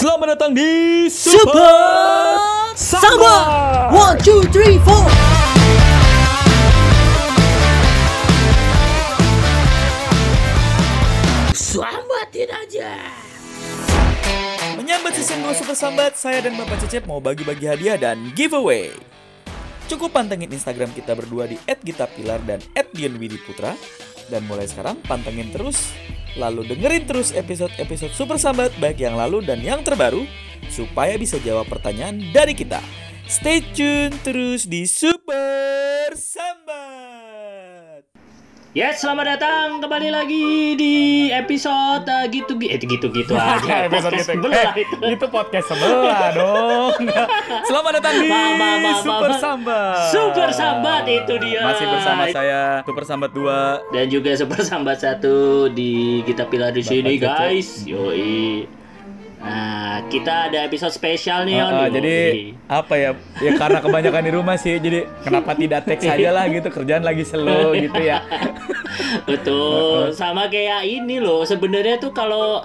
Selamat datang di Super Samba. One, two, three, four. Sambatin aja. Menyambat season 2 Super Sambat, saya dan Bapak Cecep mau bagi-bagi hadiah dan giveaway. Cukup pantengin Instagram kita berdua di @gitapilar dan @dianwidiputra dan mulai sekarang pantengin terus lalu dengerin terus episode-episode Super Sambat baik yang lalu dan yang terbaru supaya bisa jawab pertanyaan dari kita. Stay tune terus di Super Sambat. Ya, selamat datang kembali lagi di episode uh, gitu gitu eh, gitu gitu aja. episode Podcast gitu. sebelah Eh, itu. itu podcast sebelah dong. Selamat datang di Ma- ma- ma- Super ma- Sambat. Super Sambat itu dia. Masih bersama saya Super Sambat 2 dan juga Super Sambat satu di kita pilar di sini guys. Yoi. Nah, kita ada episode spesial nih, Ah, ah, Yon. jadi apa ya? Ya karena kebanyakan di rumah sih. Jadi kenapa tidak teks aja lah gitu kerjaan lagi slow gitu ya. Betul, sama kayak ini loh. Sebenarnya tuh kalau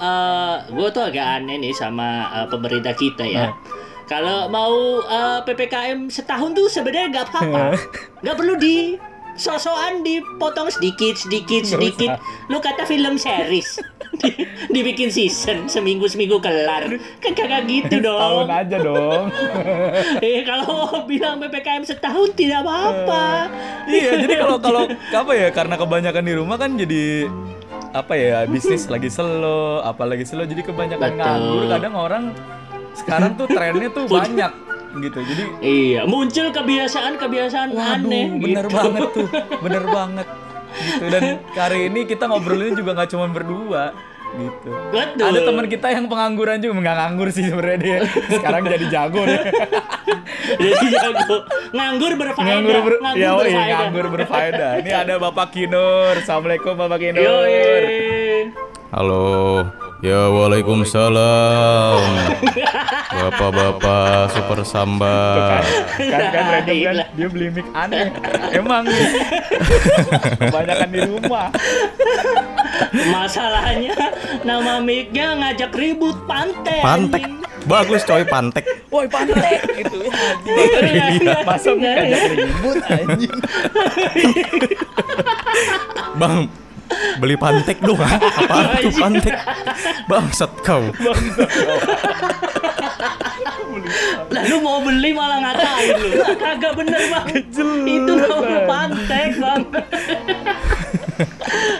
gue tuh agak aneh nih sama eh, pemerintah kita ya. Kalau mau eh, ppkm setahun tuh sebenarnya nggak apa-apa, nggak perlu di sosokan dipotong sedikit sedikit sedikit. Lu kata film series, Di- dibikin season seminggu seminggu kelar, kan kagak gitu Tahun dong. aja dong. Eh kalau bilang ppkm setahun tidak apa-apa. iya, jadi kalau kalau apa ya? Karena kebanyakan di rumah kan jadi apa ya bisnis lagi slow, apalagi slow jadi kebanyakan Betul. nganggur. Kadang orang sekarang tuh trennya tuh banyak gitu. Jadi Iya, muncul kebiasaan-kebiasaan aneh. bener gitu. banget tuh, bener banget gitu. Dan hari ini kita ngobrolinnya juga nggak cuma berdua gitu. Betul. Ada teman kita yang pengangguran juga nggak nganggur sih sebenarnya dia. Sekarang jadi jago deh. Jadi jago. Nganggur berfaedah. nganggur ber nganggur ya, oh iya, berfaedah. nganggur berfaedah. Ini ada Bapak Kinur. Assalamualaikum Bapak Kinur. Yoi. Halo, ya waalaikumsalam. Bapak-bapak super samba. kan kan random kan dia beli mic aneh. Emang kebanyakan di rumah. Masalahnya nama mic-nya ngajak ribut pantai. Pantek. Bagus coy pantek. Woi pantek itu ya. Iya. Masa mic ajak ribut anjing. Bang, beli pantek dong. Apa tuh pantek? Bangsat kau. Lalu mau beli malah ngatain lu. Kagak bener bang. Itu namanya pantek bang.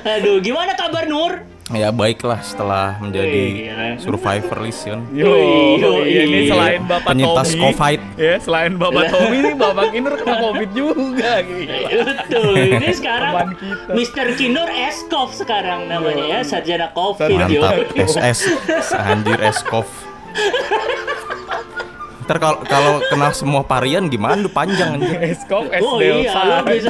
Aduh, gimana kabar Nur? Ya baiklah setelah menjadi Iya. survivor Lision. Yo, Yoi. iya, ini selain Bapak Penyintas Tommy, Covid. ya selain Bapak Tommy ini Bapak Kinur kena Covid juga gila. Betul. Ini sekarang Teman kita. Mr. Kinur Eskov sekarang namanya ya, sarjana Covid. yo. Mantap. SS. Anjir Eskov. Ntar kalau kalau kena semua varian gimana tuh panjang anjir. Eskov, Es Oh iya, Delta, lu bisa.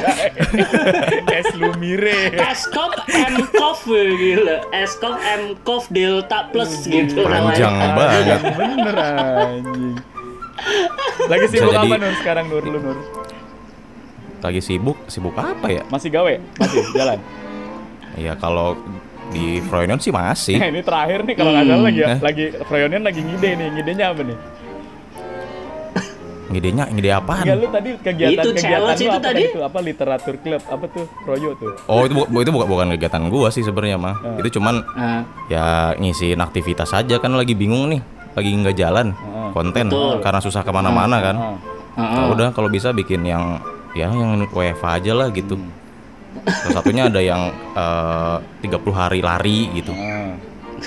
Es Lumire. Eskov Mkov gila. Eskov Mkov Delta Plus gitu Panjang namanya. banget. Bener anjing. Lagi sibuk Bisa apa jadi- Nur sekarang Nur lu Nur? Lagi sibuk, sibuk apa ya? Masih gawe? Masih jalan. Ya kalau di Froynion sih masih. ini terakhir nih kalau nggak salah lagi ya, Eh. lagi Froyonian lagi ngide nih. Ngidenya apa nih? Ngidenya, ngide apaan? Enggak lu tadi kegiatan Itu kegiatan challenge lu itu apa tadi. itu apa literatur club apa tuh Froyo tuh. Oh itu bu- itu bukan bukan kegiatan gua sih sebenarnya mah. Eh. Itu cuman Nah, ya ngisiin aktivitas aja kan lagi bingung nih, lagi nggak jalan Heeh. konten Betul. karena susah ke mana-mana kan. Ah. heeh. Nah, udah kalau bisa bikin yang ya yang WFA aja lah gitu. Hmm. Salah satunya ada yang eh, 30 hari lari gitu. Ah.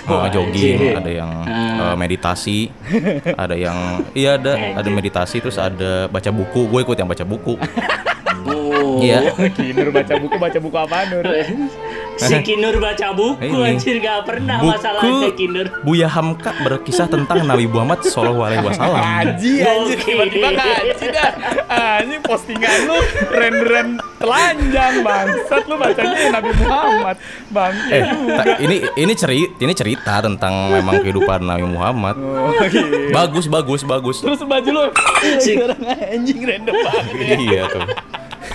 Oh, Wah, jogging, anjir. ada yang eh, meditasi, ada yang iya ada ada meditasi terus ada baca buku. Gue ikut yang baca buku. Oh. Iya. Baca buku baca buku apa Nur? Si Kinur baca buku Ini. anjir gak pernah Buku masalahnya Kinur. Buya Hamka berkisah tentang Nabi Muhammad Sallallahu Alaihi Wasallam. Ngaji anjir tiba-tiba ngaji dah. Anjing postingan lu ren-ren telanjang bangsat lu bacanya Nabi Muhammad. Bang. Eh, ta- ini ini cerita ini cerita tentang memang kehidupan Nabi Muhammad. Oh, gitu. Bagus bagus bagus. Terus baju lu Si- sekarang anjing random banget ya. iya tuh.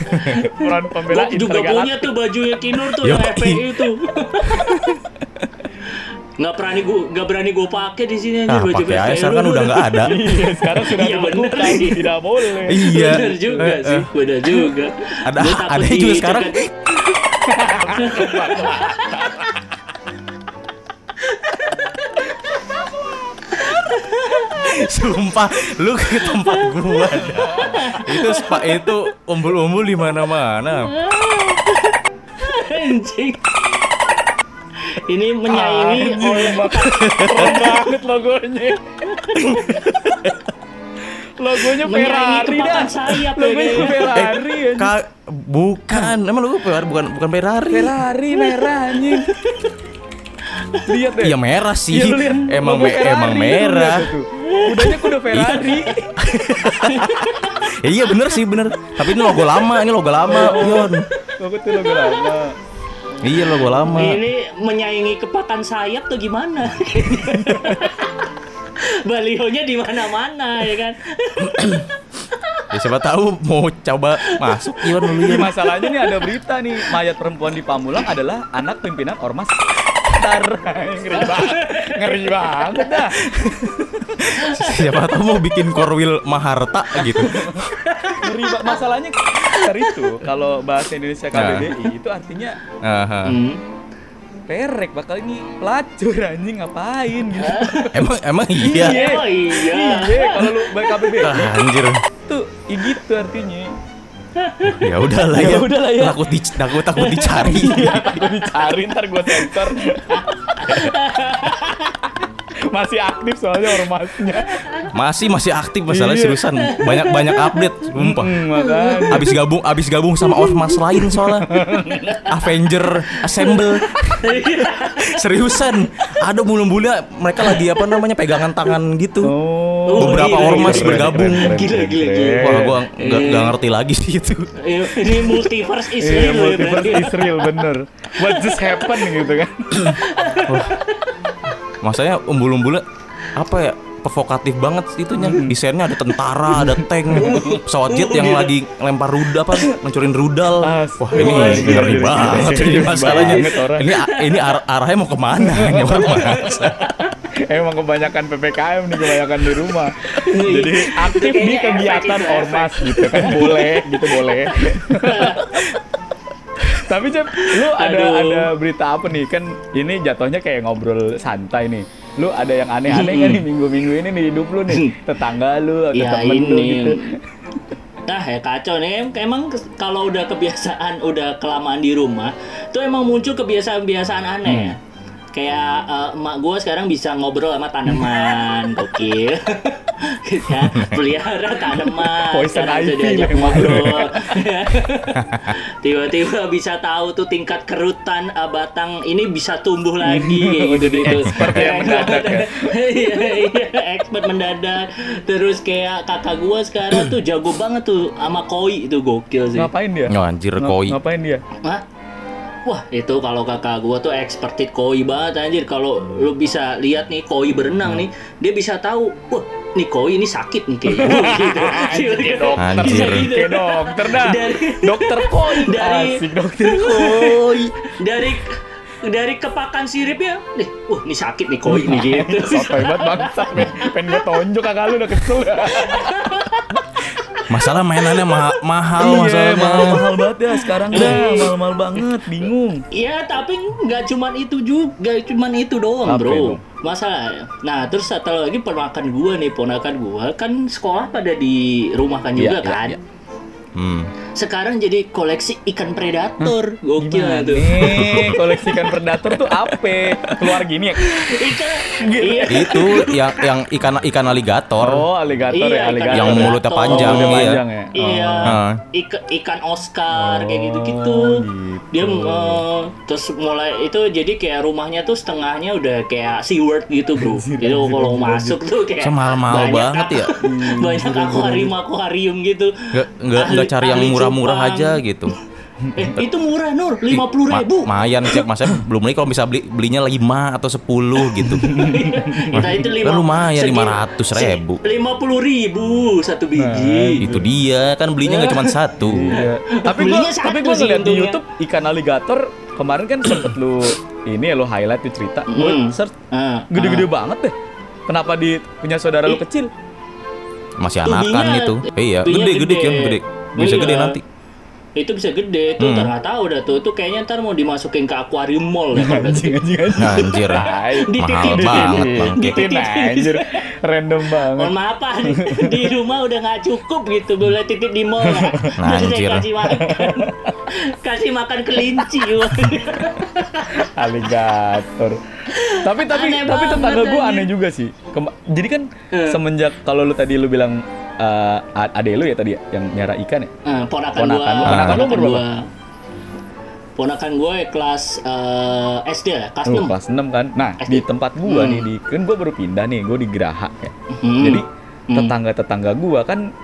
Peran pembela Gua juga punya tuh bajunya Kinur tuh yang FPI itu. nggak berani gua nggak berani gua pakai di sini Nah, anjir baju pakai aja sekarang kan udah nggak ada. Iya, sekarang sudah Iya, bener lagi. tidak boleh. Iya. Bener juga Eh, sih, eh. bener juga. Ada ada juga sekarang. Sumpah, lu ke tempat gua dah. Itu spa itu umbul-umbul di mana-mana. Anjing. Ini menyaingi oleh banget logonya. logonya Ferrari dah. sayap ya, Logonya. Ferrari. Ka bukan, emang lu Ferrari bukan bukan Ferrari. Ferrari merah anjing. Lihat deh. Iya merah sih. Iya, lihat emang me- Ferrari, emang merah. Udahnya kuda Ferrari. Ya, iya bener sih bener. Tapi ini logo lama, ini logo lama, Yon. Logo tuh logo lama. Iya logo lama. Ini menyaingi kepakan sayap tuh gimana? Balihonya di mana-mana ya kan. Ya siapa tahu mau coba masuk Yon. masalahnya nih ada berita nih mayat perempuan di Pamulang adalah anak pimpinan ormas. Tar, ngeri banget, ngeri banget dah. Siapa tahu mau bikin korwil Maharta gitu. Ngeri banget. Masalahnya Tar itu kalau bahasa Indonesia KBBI itu artinya Aha. Hmm. perek bakal ini pelacur anjing ngapain gitu. Emang emang iya. Oh iya. Iya, kalau lu baik KBBI Ah, anjir. tuh ya gitu artinya. Ya udahlah Ya ya. udahlah ya. Takut di, takut takut dicari. Iya, takut dicari ntar gua sensor. Masih aktif soalnya ormasnya. Masih masih aktif masalah Iya. seriusan. Banyak banyak update, sumpah. Hmm, makanya. Abis gabung abis gabung sama ormas lain soalnya. Avenger Assemble. Seriusan. Ada mula-mula mereka lagi apa namanya pegangan tangan gitu. Oh, Beberapa gila, ormas gila, bergabung. Gila, gila, gila. Wah, gua nggak nggak ngerti lagi sih itu. Iya, Ini multiverse is Iya, real ya multiverse is real bener. What just happened gitu kan? Masanya umbul-umbulnya apa ya? provokatif banget itunya. Desainnya ada tentara, ada tank, pesawat jet yang lagi lempar rudal apa, ngancurin rudal. Wah, ini ngeri banget ini masalahnya. Ini ini ar- arahnya mau ke mana? Emang kebanyakan PPKM nih kebanyakan di rumah. Jadi aktif di kegiatan ormas gitu kan boleh gitu boleh. Tapi Cep, lu ada Aduh. ada berita apa nih? Kan ini jatuhnya kayak ngobrol santai nih. Lu ada yang aneh-aneh kan nih minggu-minggu ini nih hidup lu nih? Tetangga lu atau Ya, temen lu ini. gitu. Nah ya kacau nih Emang kalau udah kebiasaan Udah kelamaan di rumah Tuh emang muncul kebiasaan-kebiasaan aneh ya Kayak eh, emak gue sekarang bisa ngobrol sama tanaman Gokil Gitu ya, Pelihara tanaman Poison ivy diajak ngobrol Tiba-tiba bisa tahu tuh tingkat kerutan eh, batang ini bisa tumbuh lagi gitu di expert ya mendadak ya. Iya iya expert mendadak. Terus kayak kakak gua sekarang tuh jago banget tuh sama koi itu gokil sih. Ngapain dia? Oh, anjir koi. Ngapain dia? Hah? Wah itu kalau kakak gua tuh expertit koi banget anjir Kalau lu bisa lihat nih koi berenang nih Dia bisa tahu Wah nih koi ini sakit nih kayak gitu Anjir, dokter. Anjir. Kayak dokter dah. Dari- dokter koi. Dari- Asik dokter koi. Dari dari kepakan siripnya Nih, wah ini sakit nih koi nih gitu Sotoy banget bangsa. Pengen gue tonjok kakak lu udah kesel. Masalah mainannya ma- mahal, Iya, masalah mahal. mahal banget ya sekarang dah. Mahal-mahal banget, bingung. Iya, tapi nggak cuman itu juga, nggak cuman itu doang, Apa bro. itu? Masalah. Nah, terus satu lagi ponakan gua nih, ponakan gua kan sekolah pada di rumah kan Iya, juga iya, kan. iya. Hmm. Sekarang jadi koleksi ikan predator, gokil Gimana tuh. nih? Koleksi ikan predator tuh apa? Keluar gini ya? Ikan, iya. Itu yang yang ikan ikan aligator. Oh, aligator Iya, ya, ikan aligator. Yang mulutnya panjang, Mulutnya iya. panjang ya. Iya, Ah. Ika- ikan Oscar kayak Oh, gitu-gitu. gitu. Dia eh, terus mulai itu jadi kayak rumahnya tuh setengahnya udah kayak SeaWorld gitu, Bro. Jadi kalau masuk tuh kayak mahal-mahal banyak banget ya. banyak akuarium akuarium gitu. Nggak nggak nggak cari yang murah-murah aja gitu. Eh, itu murah Nur, lima puluh Ma- ribu. Mayan cek masa belum lagi kalau bisa beli belinya 5 atau 10 gitu. Kita itu lima. Kan lumayan, 500.000. Lima puluh ribu satu biji. Itu dia kan belinya nggak cuma satu. Iya. Tapi gua Belinya tapi satu gua sih ngeliat di. YouTube ikan aligator kemarin kan sempet lu ini ya lo highlight tuh cerita, gue search Ah, gede-gede ah. banget deh. Kenapa di punya saudara lu kecil? Masih anakan itu. Iya, tubinya gede gede gede. Gede. Bisa Iya. gede nanti. itu bisa gede tuh Hmm. ntar nggak tahu dah tuh itu kayaknya ntar mau dimasukin ke akuarium mall ya Anjing anjing anjing. Anjir. Mahal banget. Dititipin anjir. Random banget. Mohon maaf Pak, di, di rumah udah nggak cukup gitu boleh titip di mall. Terus Anjir. saya kasih makan, kasih makan kelinci. Aligator. Tapi tapi Aneh tapi tetangga gue aneh juga sih. Kema- Jadi kan Eh. semenjak kalau lu tadi lu bilang eh, a- ade lu ya tadi ya, yang nyara ikan ya. Eh, ponakan, Ponakan gua. Ponakan lu gua. Ponakan gue kelas eh, SD lah, kelas Lu 6. kelas 6 kan. Nah, SD. di tempat gua Hmm. nih di kan gua baru pindah nih, gua di Geraha ya. Hmm. Jadi Hmm. tetangga-tetangga gua kan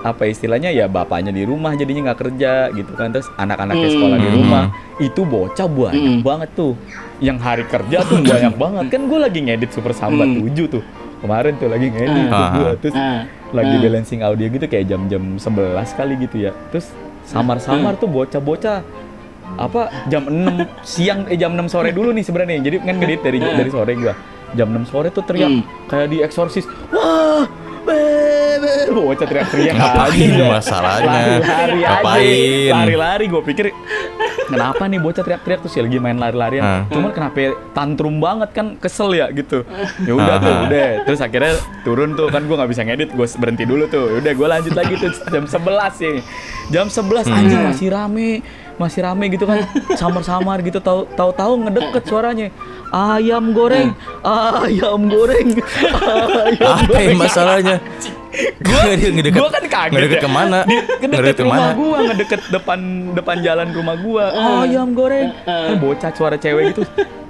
apa istilahnya ya bapaknya di rumah jadinya nggak kerja gitu kan terus anak-anaknya Hmm. sekolah di Hmm. rumah itu bocah banyak Hmm. banget tuh yang hari kerja tuh banyak banget kan gue lagi ngedit Super Sambat Hmm. 7 tuh kemarin tuh lagi ngedit Ah. gua. Terus Ah, lagi ah. balancing audio gitu kayak jam-jam 11 kali gitu ya. Terus samar-samar tuh bocah-bocah apa jam 6 siang eh jam 6 sore dulu nih sebenarnya. Jadi kan ngedit dari dari sore gua. Jam 6 sore tuh teriak Hmm. kayak di eksorsis. Wah bebe bocah teriak-teriak Ngapain aja. masalahnya? lari-lari Ngapain? lari-lari gue pikir kenapa nih bocah teriak-teriak terus ya lagi main lari-larian Ah. cuman kenapa tantrum banget kan kesel ya gitu ya udah tuh Ah. udah terus akhirnya turun tuh kan gue nggak bisa ngedit gue berhenti dulu tuh Ya udah gue lanjut lagi tuh jam 11 sih jam 11 Hmm. anjing masih rame masih rame gitu kan. Samar-samar gitu tahu tahu tahu ngedeket suaranya. Ayam goreng ayam goreng ayam Apa yang masalahnya? Ngedeket- gua kan kaget ngedeket ya. ke mana? Di, Ngedeket rumah gua, ngedeket depan depan jalan rumah gua. ayam goreng. Kan bocah suara cewek gitu.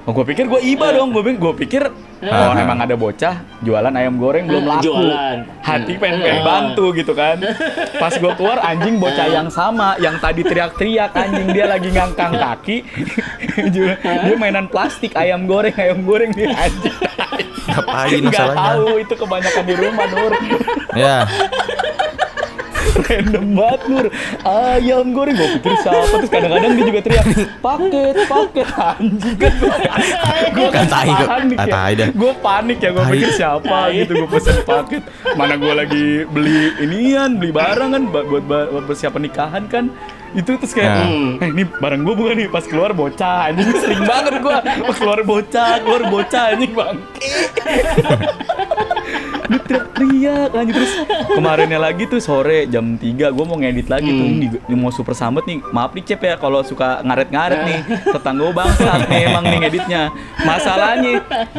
Oh, gua pikir gua iba dong, gua pikir, gua pikir oh emang ada bocah jualan ayam goreng belum laku. Jualan. Hati pengen pengen bantu gitu kan. Pas gua keluar anjing bocah yang sama, yang tadi teriak-teriak anjing dia lagi ngangkang kaki. Dia mainan plastik ayam goreng, ayam goreng dia anjing. Ngapain Nggak masalahnya? tahu itu kebanyakan di rumah Nur. Ya, random banget Nur. Ayam goreng. Gue pikir siapa. Terus kadang-kadang dia juga teriak paket paket. Anjing. Kan gue Kan Ah, ya. Tai dah. gue panik ya. Gue Tai. pikir siapa gitu. Gue pesen paket. Mana gue lagi beli inian beli barang kan buat buat, persiapan nikahan kan. Itu terus kayak Nah. eh ini barang gue bukan nih. Pas keluar bocah. Anjing sering banget gue pas keluar bocah keluar bocah anjing bang dia teriak-teriak anjing. Terus kemarinnya lagi tuh sore jam 3 gue mau ngedit lagi tuh. Hmm. ini, ini mau super sambet nih. Maaf nih Cep ya kalau suka ngaret-ngaret nih. Tetangga gue bangsat nih emang nih ngeditnya. Masalahnya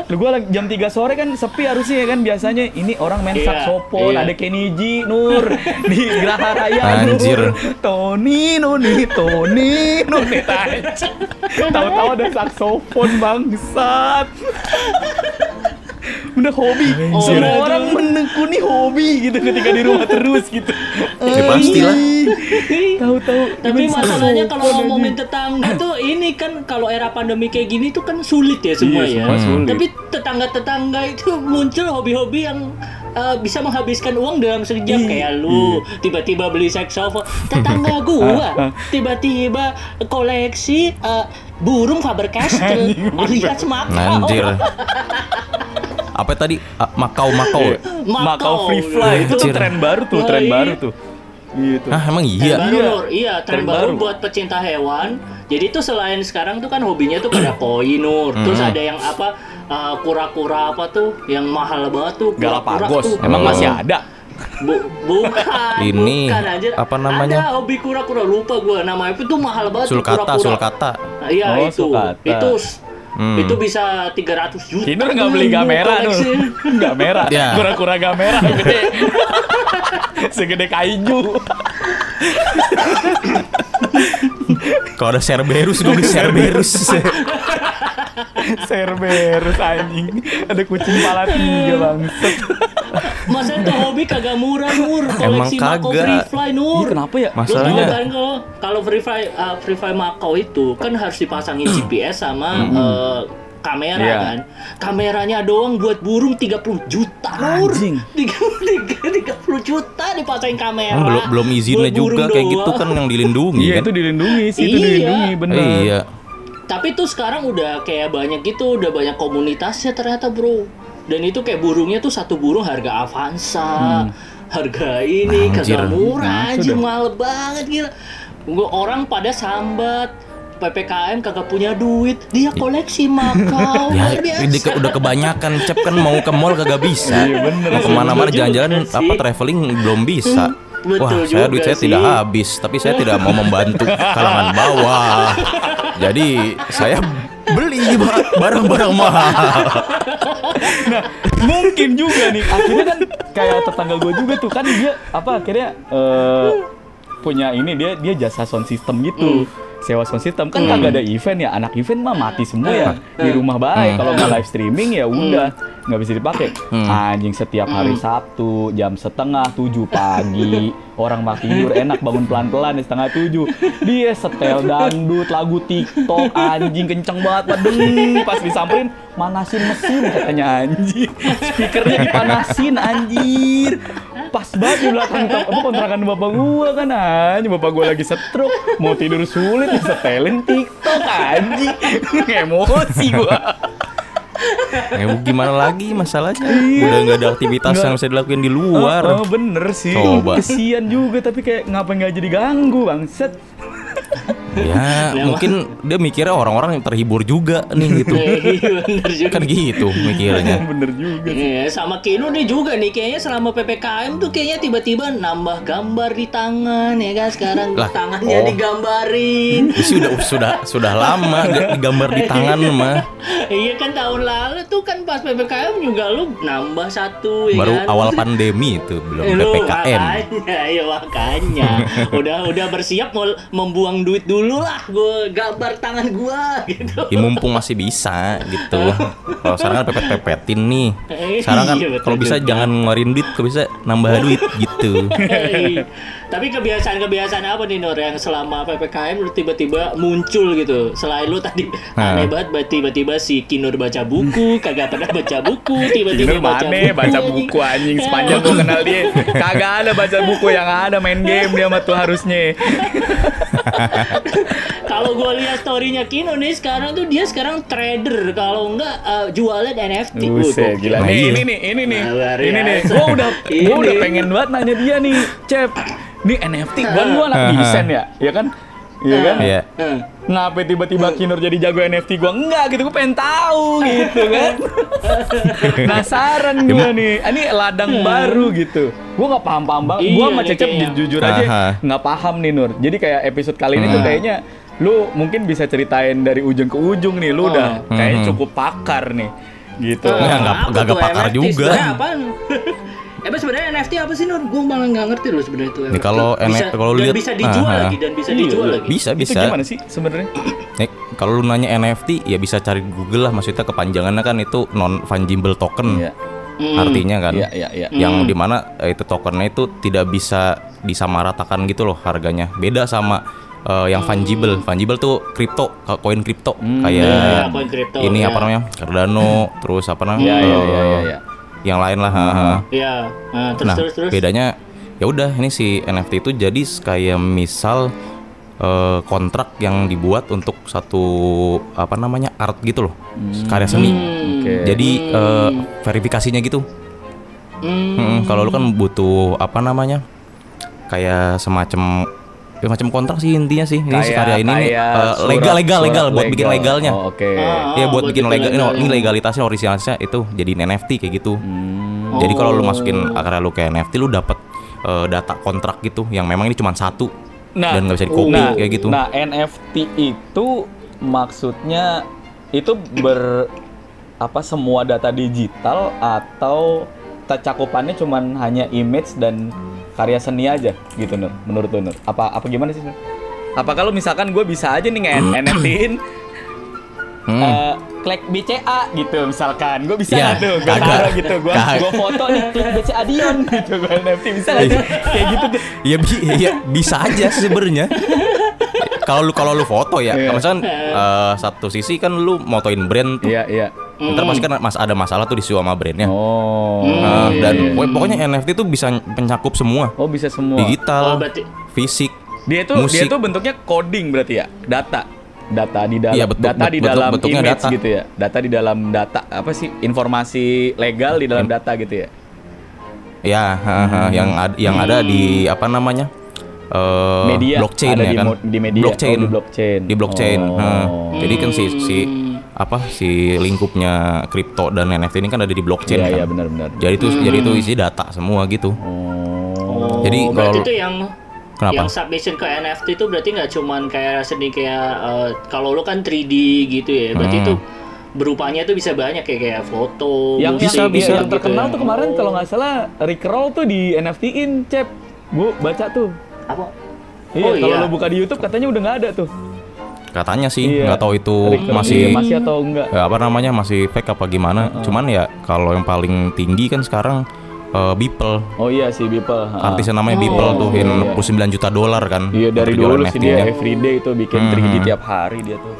lu gue lagi jam 3 sore kan sepi harusnya ya kan? Biasanya ini orang main Iya, saksofon iya. ada Kenny G Nur di Geraha Raya Anjir. Nur Tony Nuni Tony Nuni tahu-tahu ada saksofon bangsat udah hobi. Semua orang menekuni hobi gitu ketika di rumah terus gitu. Ya, pastilah. tahu-tahu. Tapi masalahnya kalau ngomongin tetangga tuh ini kan kalau era pandemi kayak gini tuh kan sulit ya semua Iya, ya. semua sulit. Tapi tetangga-tetangga itu muncul hobi-hobi yang uh, bisa menghabiskan uang dalam sejam. Iya, kayak lu tiba-tiba beli saxophone. Tetangga gua tiba-tiba koleksi uh, burung Faber Castell alias Makau. anjir. Apa tadi? Ah, Makau Makau. Macau free fly itu tuh tren baru tuh tren iya. baru tuh gitu Ah, emang Tren iya. baru Iya. Nur. iya tren, Tren baru. baru. buat pecinta hewan. Jadi tuh selain sekarang tuh kan hobinya tuh pada koi Nur. Terus Hmm. ada yang apa uh, kura-kura apa tuh yang mahal banget tuh kura-kura Galapagos tuh. emang masih ada Bu- bukan. Ini, bukan, anjir. apa namanya? Ada hobi kura-kura lupa gua namanya itu tuh mahal banget Sulkata, kura-kura. sulkata. Nah, Iya Oh, itu. sulcata. Itu Hmm. itu bisa 300 juta. Kinur nggak beli gamera tuh koleksi. gamera Ya. kura-kura gamera gede segede kaiju Kalau ada Cerberus, gue beli Cerberus. Cerberus anjing ada kucing pala tiga bangset Masa itu hobi kagak murah Nur. Emang Koleksi Mako kagak. Free Fly Nur. Iya, kenapa ya? Lu tahu Masalahnya kan kalau kalau Free Fly uh, Free Fly Macau itu kan harus dipasangin GPS sama uh, kamera Iya. kan. Kameranya doang buat burung 30 juta. Nur. Anjing. 30 juta dipasangin kamera. Emang belum belum izinnya juga kayak gitu kan yang dilindungi iya kan. itu dilindungi sih itu Iya. dilindungi bener Iya. tapi tuh sekarang udah kayak banyak gitu, udah banyak komunitasnya ternyata bro. Dan itu kayak burungnya tuh satu burung harga Avanza, harga ini kagak murah, Nah, anjir mahal banget gila. Gua orang pada sambat PPKM kagak punya duit, dia koleksi Makau Ya, ini ke- udah kebanyakan cep kan mau ke mall kagak bisa. Iya, bener. Mau ke mana-mana jalan-jalan apa traveling belum bisa. Betul Wah, saya duit saya sih. tidak habis, tapi saya tidak mau membantu kalangan bawah. Jadi saya beli ba- barang-barang mahal. mungkin juga nih. Akhirnya kan kayak tetangga gue juga tuh kan dia apa akhirnya eh, punya ini dia dia jasa sound system gitu. Sewa sound system. Kan kagak ada event ya anak event mah mati semua ya. Di rumah baik. Kalau nggak live streaming ya udah nggak bisa dipakai. Anjing setiap hari Sabtu jam setengah tujuh pagi orang mau tidur enak bangun pelan pelan setengah tujuh. Dia setel dangdut lagu TikTok anjing kenceng banget padeng pas disamperin manasin mesin katanya anjing. Speakernya dipanasin anjir. Pas banget di belakang apa kontrakan bapak gua kan anjing. Bapak gua lagi stroke mau tidur sulit disetelin TikTok anjing. Emosi gua Ya gimana lagi masalahnya? Udah nggak ada aktivitas Nggak. yang bisa dilakuin di luar. Oh, oh, bener sih Coba. kesian juga tapi kayak ngapa nggak jadi ganggu bangset Ya, mungkin dia mikirnya orang-orang yang terhibur juga nih gitu. Iya, bener juga. Kan gitu mikirnya. bener juga sih Iya, sama Kino nih juga nih kayaknya selama PPKM tuh kayaknya tiba-tiba nambah gambar di tangan ya kan sekarang Lah, tangannya oh. digambarin. Ini sih udah sudah sudah lama digambar di tangan mah. iya kan tahun lalu tuh kan pas PPKM juga lu nambah satu ya Baru kan. awal pandemi itu belum lu PPKM. Makanya, ya makanya. udah udah bersiap mau membuang duit dulu lah gue gambar tangan gua gitu. Ya mumpung masih bisa gitu. Kalau sekarang kan pepet-pepetin nih. Eh, Sekarang kan iya, kalau bisa juga. jangan ngeluarin duit, kalau bisa nambah duit gitu. Hei, Tapi kebiasaan-kebiasaan apa nih Nur yang selama PPKM lu tiba-tiba muncul gitu? Selain lu tadi Nah. aneh banget ba- tiba-tiba si Kinur baca buku, kagak pernah baca buku, tiba-tiba baca mana buku. baca buku anjing sepanjang gua kenal dia kagak ada baca buku yang ada main game dia mah tuh harusnya Kalau gue lihat storynya Kino nih sekarang tuh dia sekarang trader kalau enggak eh, jualan NFT. Buset, gila. Nah, Nih, iya. ini nih, ini nih. Luar Ini nih. Gua udah gua Ini. udah pengen banget nanya dia nih, Cep. Nih NFT, gua gua anak desain ya, ya kan? Iya kan? Iya. Eh, Ngapa tiba-tiba Kinur jadi jago NFT gua? Enggak gitu, gua pengen tahu gitu kan. Penasaran gua nih. Ini ladang baru gitu. Gua nggak paham-paham banget. Gua Iya sama nih Cecep kayaknya. ju- jujur aja nggak paham nih Nur. Jadi kayak episode kali ini tuh Hmm. kayaknya lu mungkin bisa ceritain dari ujung ke ujung nih. Lu Oh. udah kayaknya Mhm. cukup pakar nih. Gitu. eh, Nggak, nggak- apa nggak tuh pakar juga. Emang sebenarnya NFT apa sih Nur? Gue malah nggak ngerti loh sebenarnya itu. Nih, kalau NFT kalau dan lihat- bisa dijual Ah, ah. lagi dan bisa Iya, dijual iya. lagi. Bisa, Itu bisa. gimana sih sebenarnya? Nih, kalau lu nanya NFT ya bisa cari Google lah maksudnya kepanjangannya kan itu non fungible token. Iya. Hmm. Artinya kan. Iya, iya, iya. Yang Hmm. di mana eh, itu tokennya itu tidak bisa disamaratakan gitu loh harganya. Beda sama eh, yang fungible. Fungible tuh kripto, koin kripto Hmm. kayak Ya, koin kripto, ini ya. apa namanya? Cardano, terus apa namanya? Iya, iya, eh, iya, iya, iya. Yang lain lah. Iya. Nah, terus nah, terus terus. bedanya ya udah ini si NFT itu jadi kayak misal eh, kontrak yang dibuat untuk satu apa namanya art gitu loh, karya seni. Hmm. Oke. Jadi eh, verifikasinya gitu. Hmm. Mm, kalau lu kan butuh apa namanya? Kayak semacam ya macam kontrak sih intinya sih. Ini si Kayak- karya ini nih kayak eh, surat- legal legal surat legal buat bikin legal. legalnya. Oh, Oke. Ah. Iya buat buat bikin bikin legal ini, legalitasnya originalitasnya itu jadiin NFT kayak gitu. Hmm. Jadi kalau lu Oh. masukin karya lu ke NFT lu dapat eh, data kontrak gitu yang memang ini cuma satu dan nggak bisa di copy nah, kayak gitu. Nah, NFT itu maksudnya itu ber apa semua data digital atau cakupannya cuman hanya image dan karya seni aja gitu Nur menurut lu Nur apa apa gimana sih Nur? apa kalau misalkan gue bisa aja nih nge-NFT-in Hmm. eh, klik BCA gitu misalkan gue bisa Ya, nggak tuh gue taruh gitu gue gue foto nih klik BCA Dion gitu gue NFT bisa nggak sih kayak gitu tuh ya, bi- ya bisa aja sebenarnya. Kalau lu kalau lu foto ya, Iya. kalau misalkan eh, satu sisi kan lu motoin brand tuh. iya iya Ntar pasti kan mas ada masalah tuh di situ sama brandnya. oh Nah, iya, dan iya. pokoknya- NFT tuh bisa pencakup semua. oh bisa semua Oh, Digital, berarti fisik. Dia tuh Musik. dia tuh bentuknya coding berarti ya, data. data di dalam Iya, betul- data di betul- dalam image data. gitu ya. Data di dalam data apa sih? Informasi legal di dalam data gitu ya. Ya, ha, ha, yang ad- yang ada di apa namanya? Eh, Media blockchain ada ya di kan? di media blockchain. oh, di blockchain. Di blockchain. Oh. ha. Jadi kan si si apa si lingkupnya kripto dan NFT ini kan ada di blockchain Iya kan. iya benar-benar. Jadi itu jadi itu isi data semua gitu. Oh. Jadi Oh, berarti kalau- itu yang Kenapa? yang submission ke NFT itu berarti nggak cuman kayak seni kayak eh, kalau lu kan 3D gitu ya. Berarti Hmm. itu berupanya itu bisa banyak kayak kayak foto, yang musik, bisa, yang, bisa. yang gitu terkenal ya. tuh kemarin kalau nggak salah Rick Roll tuh di NFT-in, Cep. Bu baca tuh. apa? Iya, Oh, kalau iya. lu buka di YouTube katanya udah nggak ada tuh. Katanya sih Iya. nggak tahu itu masih Iya, masih atau enggak? ya, apa namanya masih fake apa gimana. Cuman ya kalau yang paling tinggi kan sekarang eh, Beeple. Oh iya si Beeple. Artisnya namanya Beeple tuh yang 69 juta dolar kan. Iya dari dulu sih dia everyday itu bikin Hmm. 3D tiap hari dia tuh.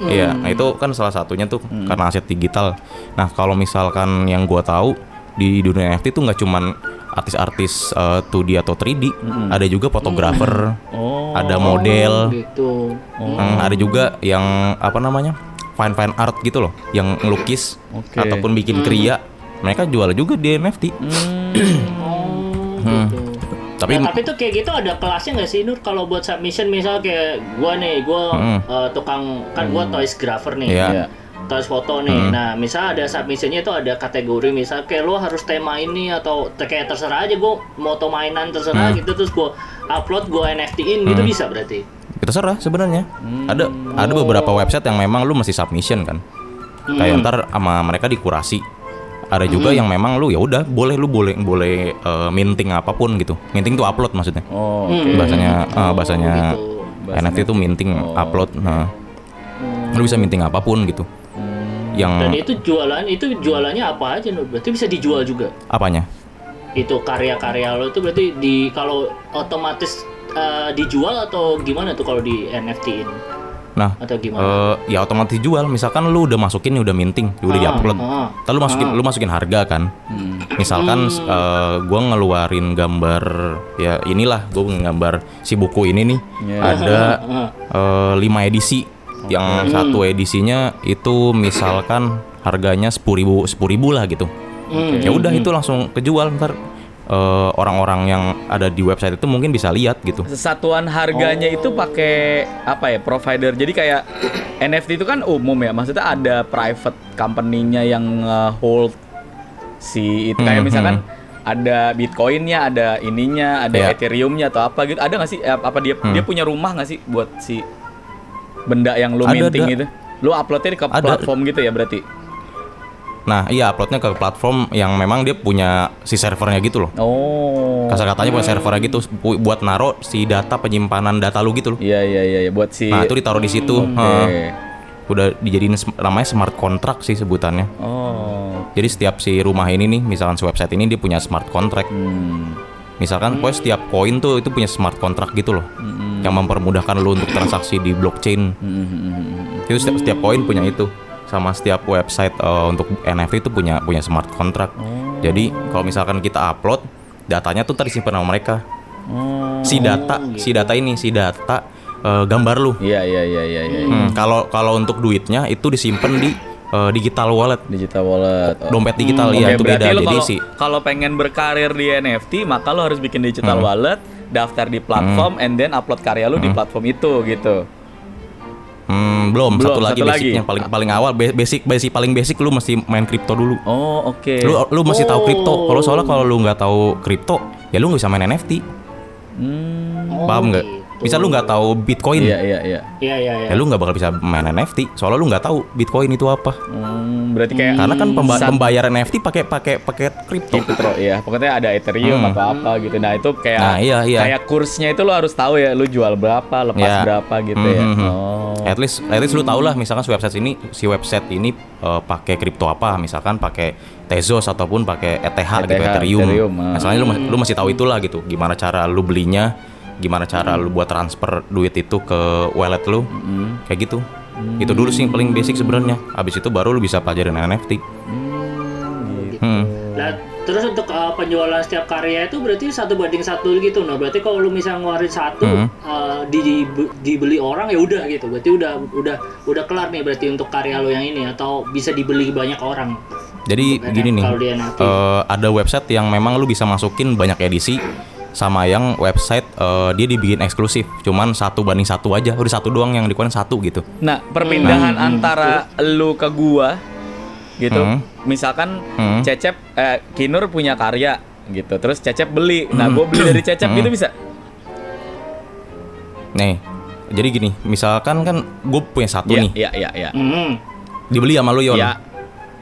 Iya, nah itu kan salah satunya tuh Hmm. karena aset digital. Nah, kalau misalkan yang gua tahu di dunia NFT tuh nggak cuman artis-artis eh, 2D atau 3D, ada juga fotografer, Oh. ada model, Gitu. Hmm, ada juga yang apa namanya? fine fine art gitu loh, yang ngelukis Oke. ataupun bikin kriya. Mereka jual juga di NFT. Oh, Hmm. gitu. Tapi Nah, tapi tuh kayak gitu ada kelasnya nggak sih Nur kalau buat submission misal kayak gua nih gua Hmm. eh, tukang kan gua toys grapher nih Iya. Iya. Toys foto nih nah misal ada submissionnya itu ada kategori misal kayak lo harus tema ini atau kayak terserah aja gua moto mainan terserah gitu terus gua upload gua NFT-in gitu bisa berarti terserah sebenarnya. Ada ada beberapa website yang memang lu mesti submission kan. Kayak ntar sama mereka dikurasi. Ada juga yang memang lu ya udah boleh lu boleh boleh eh, minting apa pun gitu. Minting tuh upload maksudnya. Oh, Hmm. oke. Bahasanya eh, bahasanya gitu. NFT itu minting upload. Nah. Lu bisa minting apa pun gitu. Yang dan itu jualan itu jualannya apa aja Nur berarti bisa dijual juga apanya? itu karya-karya lo itu berarti di kalau otomatis eh, dijual atau gimana tuh kalau di NFT-in Nah, atau gimana? eh, ya otomatis jual. Misalkan lu udah masukin nih udah minting, udah Ah, diupload. ah. Lu masukin lu masukin harga kan. Misalkan eh, gua ngeluarin gambar ya inilah gua nggambar si buku ini nih. Iya. Ada Ah, 5 edisi. Yang satu edisinya itu misalkan harganya 10.000 10.000 lah gitu. Hmm. Ya udah itu langsung kejual ntar eh, orang-orang yang ada di website itu mungkin bisa lihat gitu. Satuan harganya itu pakai apa ya provider. Jadi kayak NFT itu kan umum ya. Maksudnya ada private company-nya yang hold si itu kayak Hmm, misalkan ada Bitcoin-nya, ada ininya, ada Iya. Ethereum-nya atau apa gitu. Ada nggak sih? Apa dia dia punya rumah nggak sih buat si benda yang lu Ada, minting ada. itu? Lu uploadnya ke Ada. platform gitu ya berarti? Nah, iya uploadnya ke platform yang memang dia punya si servernya gitu loh. Oh. Kasar katanya punya servernya gitu bu- buat naro si data penyimpanan data lu gitu loh. Iya iya iya iya. buat si Nah, itu ditaruh di situ. Oke. Heeh. Udah dijadiin namanya smart contract sih sebutannya. Oh. Jadi setiap si rumah ini nih, misalkan si website ini dia punya smart contract. Hmm. Misalkan pokoknya setiap koin tuh itu punya smart contract gitu loh. Yang mempermudahkan lu untuk transaksi di blockchain. Hmm. Itu setiap setiap koin punya itu. Sama setiap website eh, untuk NFT itu punya punya smart contract. Jadi kalau misalkan kita upload datanya tuh ntar disimpan sama mereka. Oh. Si data, si data ini, si data eh, gambar lu. Iya iya iya iya iya. Hmm, Kalau kalau untuk duitnya itu disimpan di eh, digital wallet. Digital wallet. Oh. Dompet digital Oke, ya itu berarti beda. lo Jadi kalau si kalau pengen berkarir di NFT, maka lo harus bikin digital Hmm. wallet, daftar di platform, and then upload karya lo di platform itu gitu. hmm, belum, Belum, satu lagi satu basicnya lagi. paling paling awal ba- basic basic paling basic lu mesti main kripto dulu. Oh oke. Lu lu mesti tahu kripto. Oh. Kalau soalnya kalau lu nggak tahu kripto, ya lu nggak bisa main NFT. Hmm. Oh, Paham nggak? Bisa lu nggak tahu Bitcoin, Iya iya iya. Iya iya iya. ya lu nggak bakal bisa main NFT. Soalnya lu nggak tahu Bitcoin itu apa. Hmm, berarti kayak Karena kan pemba- Sat- pembayaran NFT pakai pakai pakai kripto. Crypto ya. Pokoknya ada Ethereum Hmm. atau apa gitu. Nah, itu kayak Nah, iya, iya. kayak kursnya itu lo harus tahu ya, lu jual berapa, lepas Ya. berapa gitu ya. Mhm. Oh. At least, at least lu tau lah misalkan si website ini si website ini eh, pakai kripto apa, misalkan pakai Tezos ataupun pakai ETH, gitu ETH, Ethereum. Ethereum, ah. Nah, soalnya lu, lu masih tahu itulah gitu, gimana cara lu belinya, gimana cara lu buat transfer duit itu ke wallet lu, kayak gitu. Itu dulu sih yang paling basic sebenarnya. Abis itu baru lu bisa pelajarin NFT. Hmm. Nah, terus untuk uh, uh, penjualan setiap karya itu berarti satu banding satu gitu nah berarti kalau lu misal ngeluarin satu Hmm. uh, di, di- dibeli orang ya udah gitu berarti udah udah udah kelar nih berarti untuk karya lo yang ini atau bisa dibeli banyak orang Jadi gini nih, eh, ada website yang memang lu bisa masukin banyak edisi sama yang website eh, dia dibikin eksklusif, cuman satu banding satu aja, udah satu doang yang dikeluarin satu gitu. Nah, perpindahan antara lu ke gua gitu. Hmm. Misalkan Hmm. Cecep eh, Kinur punya karya gitu. Terus Cecep beli. Nah, gua beli dari Cecep gitu bisa. Nih, jadi gini, misalkan kan gue punya satu Iya, nih, iya, iya, iya. hmm. dibeli sama lu Yon, Iya.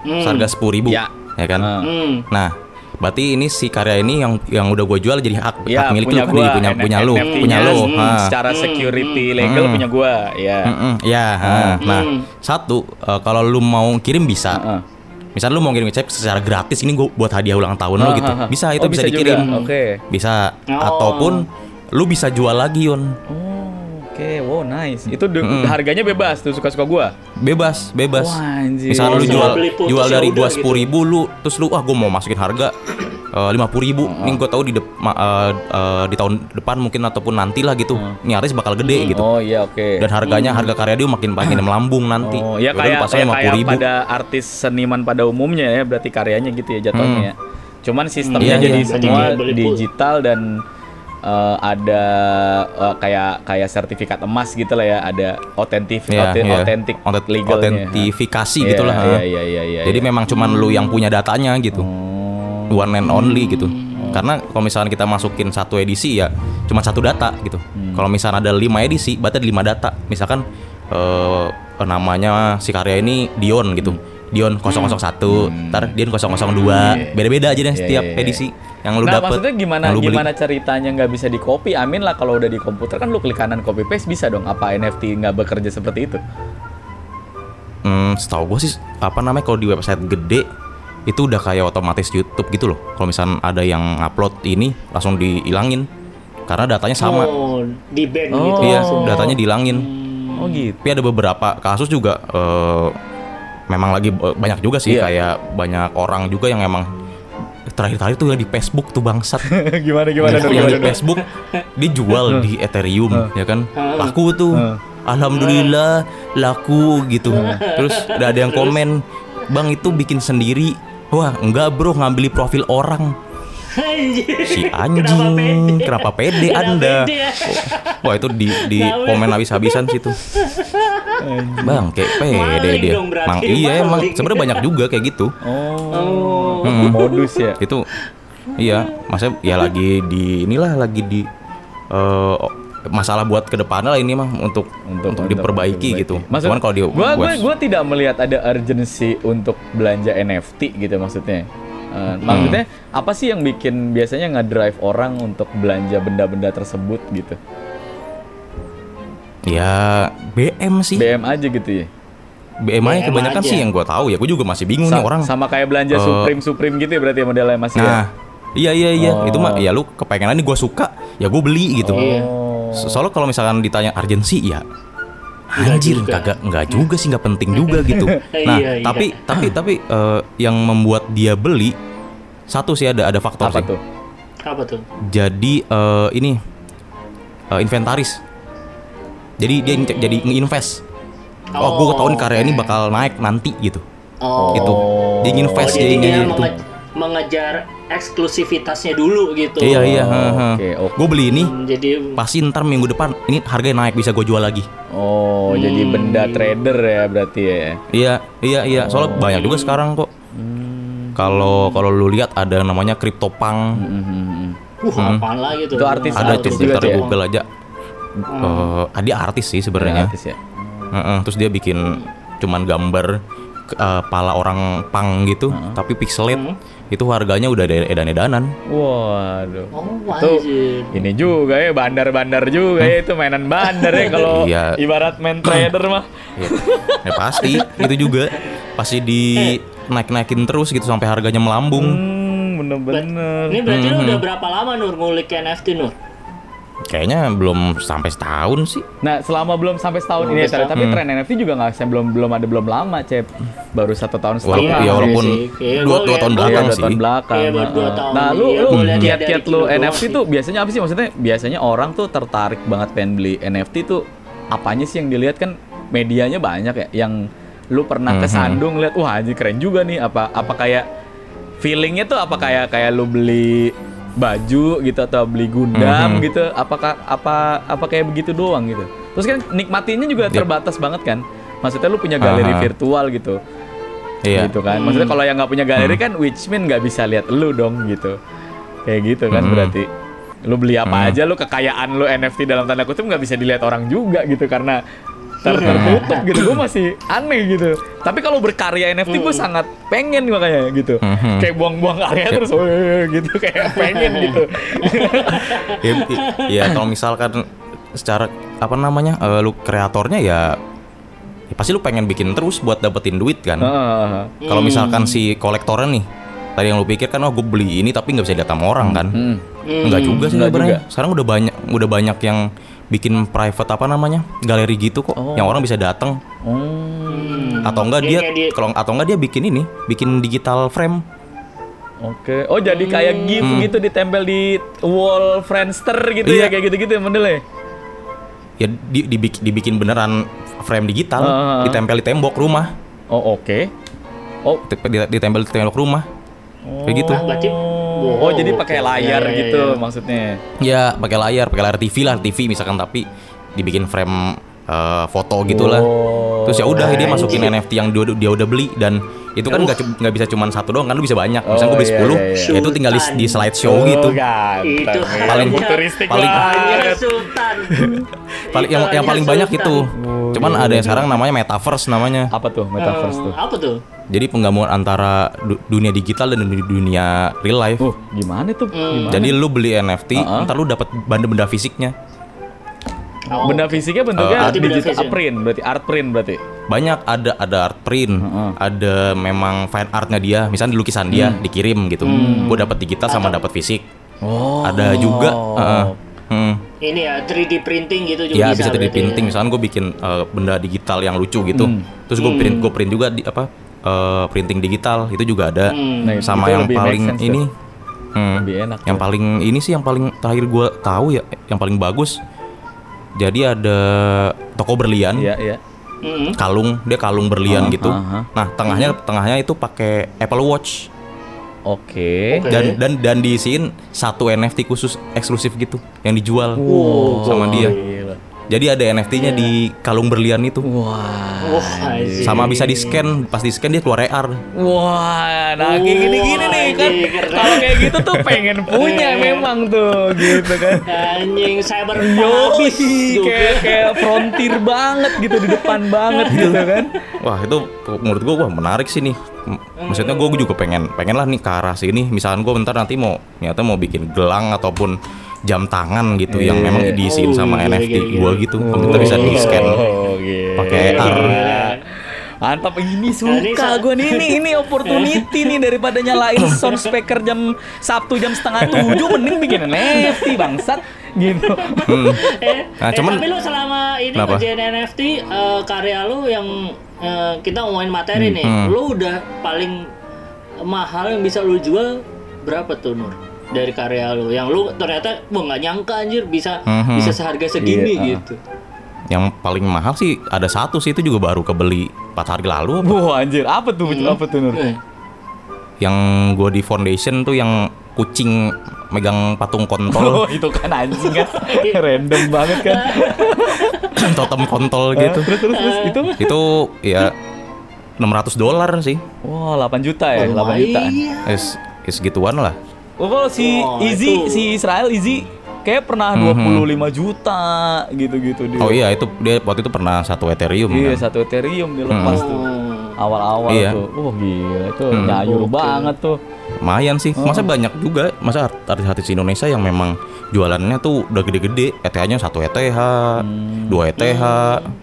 Hmm. seharga sepuluh ribu, Iya. ya kan? Hmm. Nah, berarti ini si karya ini yang yang udah gue jual jadi hak, Iya, hak milik punya lu gua, punya N- punya lu, NFT-nya, punya lu. hmm. Secara security legal Hmm. punya gua, ya. Mm-mm, ya, ah. nah Hmm. satu eh, kalau lu mau kirim bisa, Heeh. misal lu mau kirim cek secara gratis ini gue buat hadiah ulang tahun lo gitu, bisa itu Oh, bisa, juga. dikirim, Oke. bisa, Oh. ataupun lu bisa jual lagi Yon, Oh, oke. Wow, nice. Itu de- Mm-mm. harganya bebas tuh suka-suka gua. bebas, bebas. Wah, anjir. Misal lu Bisa jual jual dari dua sepuluh ribu lu terus lu ah gue mau masukin harga lima puluh ribu ini gue tahu di dep- ma- eh, eh, di tahun depan mungkin ataupun nanti lah gitu ini Aris bakal gede gitu Oh, iya, oke. dan harganya harga karya dia makin makin melambung nanti Oh, ya lu kayak kayak, kayak ribu pada artis seniman pada umumnya ya, berarti karyanya gitu ya jatuhnya ya. Cuman sistemnya Iya, jadi iya. semua digital dan eh, ada eh, kayak kayak sertifikat emas gitu lah ya, ada otentif oten- iya. otentik Autent- legalnya. autentifikasi Iya, gitu lah Iya, iya, iya, iya. jadi iya. memang cuman lu yang punya datanya gitu Oh. one and only gitu karena kalau misalnya kita masukin satu edisi ya cuma satu data gitu Hmm. kalau misalnya ada lima edisi berarti ada lima data misalkan eh, namanya si karya ini Dion gitu Hmm. Dion 001 ntar Dion 002 beda-beda aja deh Iya, setiap iya, iya. edisi yang lu nah, dapet maksudnya gimana yang lu beli. gimana ceritanya nggak bisa di copy? Amin lah kalau udah di komputer kan lu klik kanan copy paste bisa dong. Apa NFT nggak bekerja seperti itu? Hmm, setahu gue sih apa namanya kalau di website gede itu udah kayak otomatis YouTube gitu loh. Kalau misalnya ada yang upload ini langsung dihilangin karena datanya sama. oh di band Oh. gitu Iya, langsung. datanya dihilangin. Oh gitu. Tapi ada beberapa kasus juga eh, memang lagi eh, banyak juga sih Iya. kayak banyak orang juga yang emang terakhir-terakhir tuh ya di Facebook tuh bangsat. gimana gimana yang, yang di Facebook dijual di Ethereum ya kan. Laku tuh. Alhamdulillah laku gitu. Terus udah ada yang komen, "Bang itu bikin sendiri." Wah, enggak bro, ngambil profil orang. Anjir. Si Kenapa anjing, pede? kenapa pede Kenapa Anda? pede ya? Wah, itu di di Kenapa? komen habis-habisan situ. Bang, kayak pede Maling dia. dong berarti, Mang, iya emang sebenarnya banyak juga kayak gitu. Oh, Oh. modus ya. Itu iya, maksudnya ya lagi di inilah lagi di eh, masalah buat ke depannya lah ini mah untuk untuk, diperbaiki gitu. Maksud, Cuman kalau di gua, gua, gua tidak melihat ada urgency untuk belanja NFT gitu maksudnya. Eh, Hmm. Maksudnya apa sih yang bikin biasanya nge-drive orang untuk belanja benda-benda tersebut gitu? ya BM sih. BM aja gitu ya. BM aja kebanyakan aja. sih yang gua tahu ya. Gua juga masih bingung Sa- nih orang. sama kayak belanja eh, Supreme Supreme gitu ya berarti ya modelnya masih ya. Nah, iya iya iya. Oh. Itu mah ya lu kepengenan nih gua suka, ya gua beli gitu. Oh. So- Soalnya kalau misalkan ditanya urgensi ya anjir juga. kagak enggak juga sih nggak penting juga gitu. Nah, Iya, iya. tapi tapi tapi eh, yang membuat dia beli satu sih ada ada faktor Apa sih. tuh? Apa tuh? Jadi eh, ini eh, inventaris. Jadi dia in- jadi nginvest. Oh, gue ketahuan karya ini bakal naik nanti gitu. Oh. Gitu. Dia Oh, nginvest jadi jadinya dia itu. menge- mengejar eksklusivitasnya dulu gitu. Iya iya. Oke, oke. Gue beli ini Hmm, Jadi pasti ntar minggu depan ini harganya naik bisa gue jual lagi. Oh, jadi Hmm. benda trader ya berarti ya. Iya iya iya. Soalnya banyak juga sekarang kok. Kalau kalau lu lihat ada namanya CryptoPunk. Mhm. uh, apaan lagi tuh? Itu artis- Ada artis tuh juga tuh ya? Google aja. Eh, dia artis sih sebenarnya. Artis ya. Heeh, terus dia bikin cuman gambar eh, pala orang pang gitu, tapi pixelate. Itu harganya udah ada edan-edanan. Waduh. Oh, Tuh. anjir. Ini juga ya bandar-bandar juga ya itu mainan bandar ya kalau Iya. ibarat main trader mah. Ya, ya pasti itu juga pasti di naik-naikin terus gitu sampai harganya melambung. Hmm, bener-bener. Ini berarti Hmm. lu udah berapa lama Nur ngulik NFT Nur? Kayaknya belum sampai setahun sih. Nah, selama belum sampai setahun Belum ini, setahun. tapi Hmm. tren NFT juga nggak saya belum belum ada belum lama, Cep. Baru satu tahun Walaupun, setengah. ya walaupun sih. Iya, dua, dua lihat tahun gua belakang Iya, dua sih. tahun belakang. Iya, dua tahun. Nah, lu Iya, lu kiat-kiat lu NFT tuh biasanya apa sih? Maksudnya biasanya orang tuh tertarik banget pengen beli NFT tuh apanya sih yang dilihat kan medianya banyak ya yang lu pernah Mhm. kesandung lihat wah anjir keren juga nih apa apa kayak feelingnya tuh apa kayak kayak lu beli baju gitu atau beli Gundam Mhm. gitu apakah apa apa kayak begitu doang gitu terus kan nikmatinya juga Yep. terbatas banget kan maksudnya lu punya galeri Aha. virtual gitu Iya. gitu kan maksudnya kalau yang nggak punya galeri kan which mean nggak bisa lihat lu dong gitu kayak gitu kan Hmm. berarti lu beli apa Hmm. aja lu kekayaan lu NFT dalam tanda kutip nggak bisa dilihat orang juga gitu karena ter- tertutup gitu gue masih aneh gitu tapi kalau berkarya NFT gue sangat pengen makanya gitu Mhm. kayak buang-buang karya terus "Weh," gitu kayak pengen gitu ya, ya kalau misalkan secara apa namanya eh, lu kreatornya ya, ya pasti lu pengen bikin terus buat dapetin duit kan. Heeh. Kalau misalkan si kolektornya nih, tadi yang lu pikir kan oh gue beli ini tapi nggak bisa dilihat sama orang kan? Hmm. Enggak juga sih Enggak sebenarnya. juga. Sekarang udah banyak udah banyak yang bikin private apa namanya galeri gitu kok, Oh. yang orang bisa datang Oh. Hmm. atau enggak Iya, dia kayak di- kalau atau enggak dia bikin ini, bikin digital frame. Oke. Oh jadi kayak GIF Hmm. gitu ditempel di wall Friendster gitu ya Iya. kayak gitu-gitu ya modelnya. Ya di, dibik- dibikin beneran frame digital, Ah. ditempel di tembok rumah, Oh oke. Oh Di- di- ditempel di tembok rumah. Kayak gitu. Berarti Oh, jadi pakai layar Iya, iya, gitu iya. maksudnya. Ya pakai layar, pakai layar TV lah, TV misalkan tapi dibikin frame eh, foto gitulah. Oh. Terus ya udah dia Anjing. masukin NFT yang dia, dia udah beli dan itu kan nggak nggak bisa cuma satu doang kan lu bisa banyak. Misalnya gue beli Oh, iya, 10, iya, iya. ya itu tinggal di, di slideshow gitu. ganteng. Itu ya. Paling- futuristik paling-. Sultan. Paling yang yang paling banyak itu. Oh, Cuman iya, ada yang iya. sekarang namanya metaverse namanya. Apa tuh metaverse Eh, tuh? Apa tuh? Jadi penggabungan antara du- dunia digital dan du- dunia real life. Oh, gimana tuh? Gimana? Jadi lu beli NFT, Uh-uh. ntar lu dapat benda-benda fisiknya. Oh. benda fisiknya bentuknya Berarti benda digital fisik. print berarti art print berarti. banyak ada ada art print Heeh. ada memang fine artnya dia misalnya di lukisan dia dikirim gitu gue dapat digital sama dapat fisik Oh. ada juga heeh. Hmm. Ini ya 3D printing gitu juga ya bisa. bisa 3D berarti printing ya. misalnya gue bikin eh, benda digital yang lucu gitu Hmm. terus gue print gue print juga di apa eh, printing digital itu juga ada Hmm. Nah, sama yang paling ini hmm, Lebih enak yang tuh. paling ini sih yang paling terakhir gue tahu ya yang paling bagus jadi ada toko berlian Iya, iya. Mm-mm. kalung dia kalung berlian Ah, gitu. ah, ah. Nah tengahnya tengahnya itu pakai Apple Watch Oke. Oke. dan dan dan diisiin satu NFT khusus eksklusif gitu yang dijual Wow, sama dia. Jadi ada NFT-nya di kalung berlian itu. Wah. Wah, anjing. Sama bisa di scan, pas di scan dia keluar AR. Wah, nah kayak gini-gini nih kan. Kalau kayak gitu tuh pengen punya memang tuh gitu kan. Anjing cyber Yo, habis. kayak kayak frontier banget gitu di depan banget gitu kan. Wah itu menurut gua wah menarik sih nih. Maksudnya gua juga pengen pengen lah nih ke arah sini. Misalkan gua bentar nanti mau ternyata mau bikin gelang ataupun jam tangan gitu yang memang Iya. diisiin Oh, sama gila, NFT gila, gua gila. gitu. Komputer bisa di scan Oh, gitu. pakai AR. Mantap ini Nah, ini suka gue nih ini ini opportunity nih daripada nyalain sound speaker jam Sabtu jam setengah tujuh mending bikin NFT bangsat gitu. eh, Nah, eh, cuman- tapi lu selama ini Kenapa? ngerjain NFT eh, karya lu yang eh, kita ngomongin materi nih, hmm. lu udah paling mahal yang bisa lu jual berapa tuh Nur? Dari karya lu yang lu ternyata wah nggak nyangka anjir bisa Mhm. bisa seharga segini Iya, ah. gitu. Yang paling mahal sih ada satu sih itu juga baru kebeli 4 hari lalu apa? Wah anjir apa tuh apa tuh Nur? Eh, Yang gue di foundation tuh yang kucing megang patung Oh kontol, itu kan anjing kan random banget kan. totem kontol gitu. Terus terus terus itu Itu ya 600 dolar sih. wah 8 juta ya 8 juta. Iya. Is, is gituan lah. Oh kalau si Oh, Izzy itu. si Israel Izzy kayak pernah 25 juta gitu-gitu dia. Mhm. Oh iya itu dia waktu itu pernah satu Ethereum Iya kan. satu Ethereum dilepas tuh. Oh. Awal-awal Iya. tuh. Wah gila tuh Hmm. nyayur Oke. banget tuh. Lumayan sih. Masa banyak juga. Masa art- artis-artis Indonesia yang memang jualannya tuh udah gede-gede. ETH-nya 1 ETH, 2 ETH,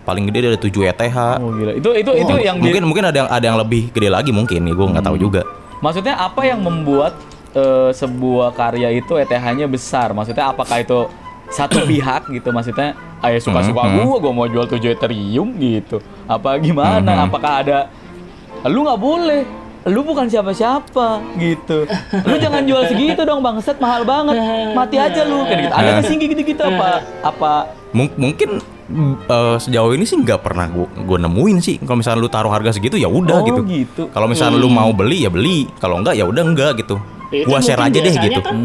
paling gede ada 7 ETH. Oh gila. Itu itu itu yang di- mungkin mungkin ada yang ada yang lebih gede lagi mungkin nih gue nggak tahu juga. Maksudnya apa yang membuat eh, sebuah karya itu ETH-nya besar? Maksudnya apakah itu satu pihak gitu? Maksudnya ayah suka-suka Mhm. gua gua mau jual 7 Ethereum gitu. Apa gimana? Mhm. apakah ada lu nggak boleh. Lu bukan siapa-siapa gitu. Lu jangan jual segitu dong bangset mahal banget. Mati aja lu. Kayak gitu. Ada nggak sih gitu-gitu? Apa apa? Mung- mungkin eh, sejauh ini sih nggak pernah gua, gua nemuin sih. Kalau misalnya lu taruh harga segitu ya udah Oh, gitu. gitu. Kalau misalnya lu mau beli ya beli, kalau enggak ya udah enggak gitu. Ya, itu Gua share aja deh gitu. kan-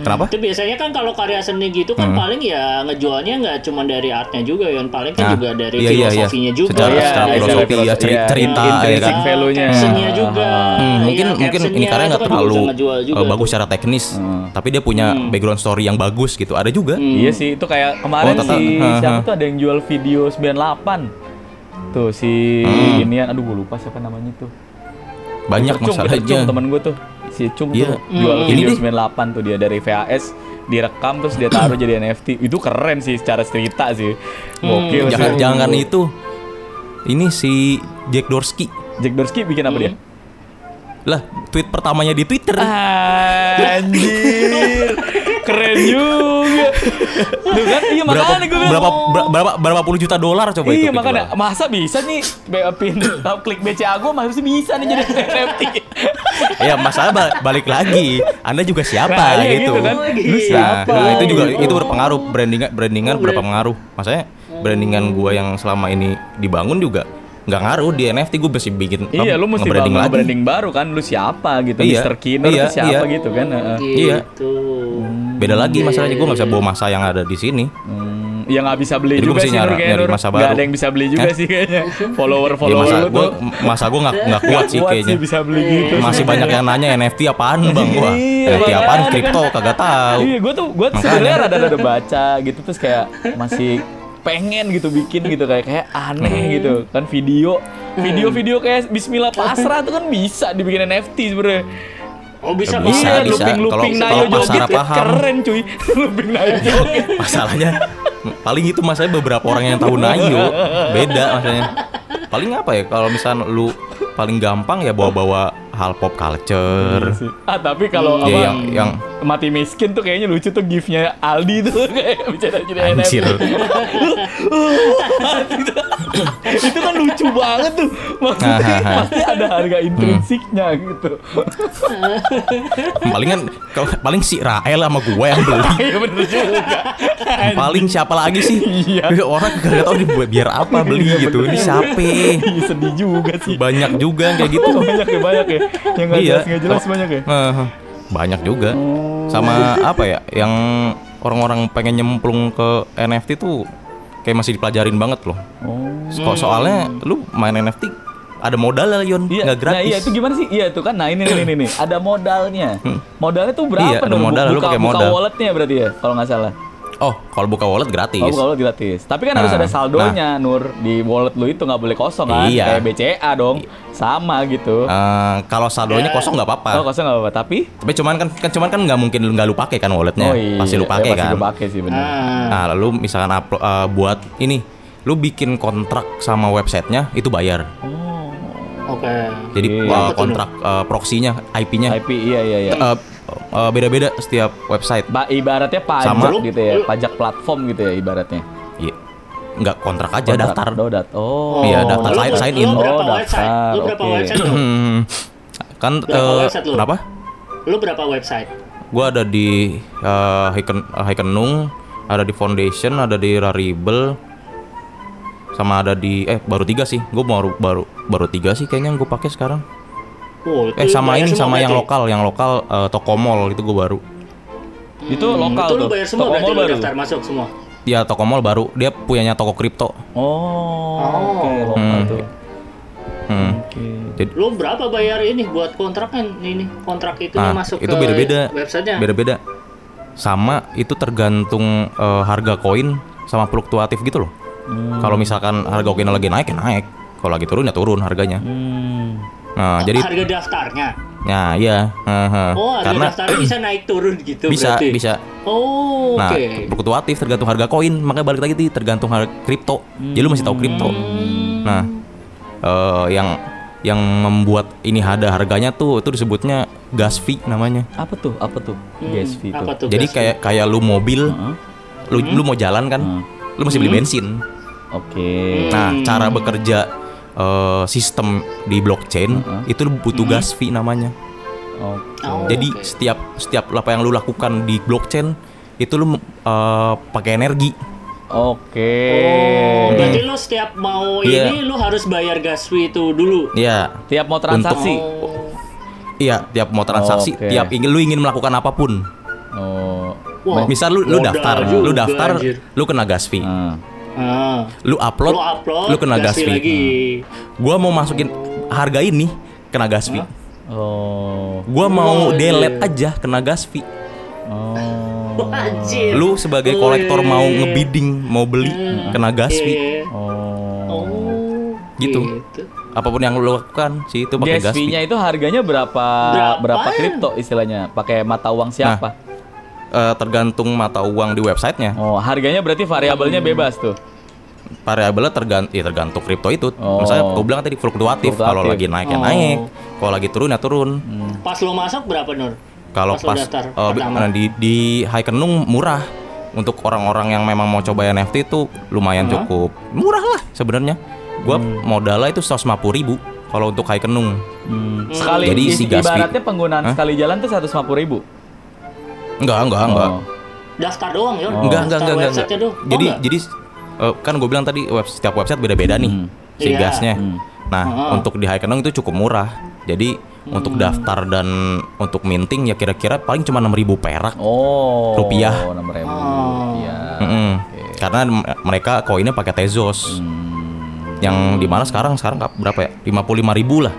Kenapa? Itu biasanya kan kalau karya seni gitu kan paling ya ngejualnya nggak cuma dari artnya juga ya, paling kan Nah, juga dari iya, iya, iya. filosofinya juga. Secara- ya, secara filosofi, ya, ceri- Iya, cerita, ya kan? value-nya. Captionnya juga. Hmm, Iya, mungkin mungkin ini karya nggak kan terlalu ngejual juga eh, bagus secara teknis, Hmm. tapi dia punya background story yang bagus gitu. Ada juga. Iya sih, itu kayak kemarin Oh, tata- si ha, siapa ha. tuh ada yang jual video 98. Tuh si Hmm. inian aduh gue lupa siapa namanya tuh. Banyak masalahnya. temen gue tuh. Si Cung Iya. tuh jual Hmm. video Ini deh. 98 tuh dia dari VHS direkam terus dia taruh jadi NFT. Itu keren sih secara cerita sih. Gokil Jangan sih. jangan itu. Ini si Jack Dorsey. Jack Dorsey bikin apa dia? Lah, tweet pertamanya di Twitter. Ah. Anjir. Keren juga. Tuh kan iya berapa makanya gue bilang. berapa ber- berapa berapa puluh juta dolar coba itu? Iya gitu makanya loh. masa bisa nih be- pin klik BCA gue masih bisa nih jadi NFT. Iya, masalah ba- balik lagi. Anda juga siapa Nah, iya gitu. gitu kan. Oh, Lu gitu. siapa? Nah, itu juga Oh. itu berpengaruh brandingan brandingan Oh, berapa brand- pengaruh. Maksudnya brandingan gua yang selama ini dibangun juga nggak ngaruh di NFT gue masih bikin Iya, lu mesti bangun lagi. branding baru kan, lu siapa gitu, Iya, Mr. Kinner iya, siapa iya. gitu kan. heeh. Iya. Gitu. Beda lagi masalahnya gue nggak bisa bawa masa yang ada di sini. Hmm, ya nggak bisa beli Jadi juga mesti sih nyari- kayaknya nyari masa Nggak baru. ada yang bisa beli juga Hah? sih kayaknya. Follower Ya, follower masa lu gue tuh. masa gue nggak nggak kuat sih kayaknya. sih bisa beli gitu. Masih banyak yang nanya NFT apaan bang gua? Iya, NFT apaan? Kripto kan. kagak tahu. Iya, gue tuh gue sebenarnya rada-rada baca gitu terus kayak masih pengen gitu bikin gitu kayak kayak aneh Hmm. gitu kan video video-video kayak Bismillah pasrah tuh kan bisa dibikin NFT sebenarnya. Oh bisa Bisa, iya, banget. bisa. looping looping Kalau- Nayo kalau pasar joget kan paham. keren cuy. looping Nayo joget. Masalahnya paling itu masalahnya beberapa orang yang tahu Nayo beda maksudnya. Paling apa ya kalau misalnya lu paling gampang ya bawa-bawa hal pop culture. Ah tapi kalau Ya, apa yang yang mati miskin tuh kayaknya lucu tuh gifnya Aldi tuh kayak bicara jadi Anjir. itu kan lucu banget tuh maksudnya pasti ada harga intrinsiknya gitu paling kan kalau paling si Rael sama gue yang beli. iya bener juga Paling siapa lagi sih? Iya. Orang kagak tahu dibuat biar apa beli gitu. Ini siapa? Iya, sedih juga sih Banyak juga kayak gitu. banyak ya banyak ya yang nggak Iya. jelas nggak jelas banyak ya Eh, banyak juga. Sama apa ya? Yang orang-orang pengen nyemplung ke NFT tuh kayak masih dipelajarin banget loh. oh soalnya lu main NFT ada modalnya Yon, Iya, nggak gratis. nah iya itu gimana sih? Iya itu kan, nah ini nih, nih, nih, ada modalnya. Modalnya tuh berapa? Iya, ada Nur? modal, lu buka, pakai buka modal. walletnya berarti ya, kalau nggak salah. Oh, kalau buka wallet gratis. Oh, buka wallet gratis. Tapi kan harus Nah, ada saldonya, Nur. Di wallet lu itu nggak boleh kosong kan? Iya. Kayak BCA dong, sama gitu. Eh, kalau saldonya kosong nggak apa-apa. Oh kosong nggak apa-apa, tapi Tapi cuman kan, kan cuman kan nggak mungkin lu nggak lu pakai kan walletnya. oh iya, Pasti lu pakai eh, pasti kan. lu pakai sih benar. Ah. Nah, lalu misalkan upload eh, buat ini, lu bikin kontrak sama websitenya itu bayar. Oke. Jadi Iya. eh, Apa tuh, kontrak eh, proxinya, IP-nya IP iya iya iya. eh, eh, beda-beda setiap website. Ba- ibaratnya pajak Sama. gitu ya, pajak platform gitu ya ibaratnya. Iya. Nggak kontrak aja Kontrak. daftar. Oh, dat- oh. Iya, daftar. Sign- sign in. Oh, daftar, Lu berapa oke. website lu? Kan Berapa eh, website lu? kenapa? Lu berapa website? Gua ada di eh, Hiken Hikenung, ada di Foundation, ada di Rarible, sama ada di eh baru tiga sih. Gue baru baru baru tiga sih kayaknya gue pakai sekarang. Oh, Eh itu sama ini sama yang berarti? lokal, yang lokal eh, toko mall itu gue baru. Itu Hmm, lokal Itu lu tuh. bayar semua Toko berarti mall baru. daftar masuk semua. Ya toko mall baru, dia punyanya toko kripto. Oh, Oh. oke lokal Hmm. tuh. Hmm. Oke. Jadi Lu berapa bayar ini buat kontrak kan ini kontrak itu Nah, masuk itu ke beda-beda. websitenya. beda-beda. Sama itu tergantung eh, harga koin sama fluktuatif gitu loh. Hmm. Kalau misalkan harga koinnya lagi naik ya naik, kalau lagi turun ya turun harganya. Hmm. Nah, jadi harga daftarnya. Nah, iya. Heeh. Oh, harga Karena daftarnya bisa naik turun gitu bisa berarti. bisa. Oh, Nah, oke. fluktuatif tergantung harga koin, makanya balik lagi di tergantung harga kripto. Jadi lu masih tahu kripto. Hmm. Nah, eh, yang yang membuat ini ada harganya tuh itu disebutnya gas fee namanya. Apa tuh? Apa tuh? Hmm, Gas fee Apa tuh. tuh? Jadi kayak kayak lu mobil, Heeh. lu lu mau jalan kan, Hmm. lu mesti beli bensin. Oke. Nah, Hmm. cara bekerja eh, sistem di blockchain Heeh. itu lu butuh gas fee namanya. Oke. Oh, Jadi oke. setiap setiap apa yang lu lakukan di blockchain itu lu eh, pakai energi. Oke. Oh, berarti lu setiap mau Iya. ini lu harus bayar gas fee itu dulu. Iya, Tiap mau transaksi. Oh. iya tiap mau transaksi, Oke. tiap ingin lu ingin melakukan apa pun. Oh. Wah, Misal lu lu daftar, juga, lu daftar, anjir. lu kena gas fee. Ah. Ah. Lu upload, Lu upload, lu kena gas fee. lagi. Gua mau masukin harga ini kena gas fee. Oh. Gua mau Oh, delete iya. aja kena gas fee. Oh. Anjir. Lu sebagai Oh, kolektor mau ngebidding, mau beli kena gas fee. Oh. Oh, Gitu. Apa pun yang lu lakukan sih itu pakai Gas gas fee. fee-nya itu harganya berapa Berapa berapa ya? kripto istilahnya? Pakai mata uang siapa? Eh, tergantung mata uang di websitenya. Oh, harganya berarti variabelnya bebas tuh. Variabelnya tergantung, ya tergantung kripto itu. Oh. Misalnya gue bilang tadi fluktuatif. Kalau lagi naik ya Oh. naik, kalau lagi turun ya turun. Pas lu masuk berapa Nur? Kalau Pas pas, daftar eh, pertama. di di Haikenung murah untuk orang-orang yang memang mau coba NFT itu lumayan Hah? cukup murah lah sebenarnya. Gua Hmm. modalnya itu 150 ribu kalau untuk Haikenung. Hmm. Sekali Jadi si ibaratnya penggunaan Hah? sekali jalan tuh 150 ribu. Enggak, enggak, enggak. Oh. Daftar doang ya? Oh. Enggak, enggak, Daftar enggak, enggak. doang? Oh, Jadi enggak? jadi eh, kan gue bilang tadi web, setiap website beda-beda nih Hmm. si Iya. gasnya. Hmm. Nah, Heeh. untuk di Haikenung itu cukup murah. Jadi untuk Hmm. daftar dan untuk minting ya kira-kira paling cuma 6000 perak. Oh. Rupiah. 6.000 Oh. rupiah. Mm-mm. Karena m- mereka koinnya pakai Tezos. Hmm. Yang di mana sekarang sekarang kap- berapa ya? 55 ribu lah.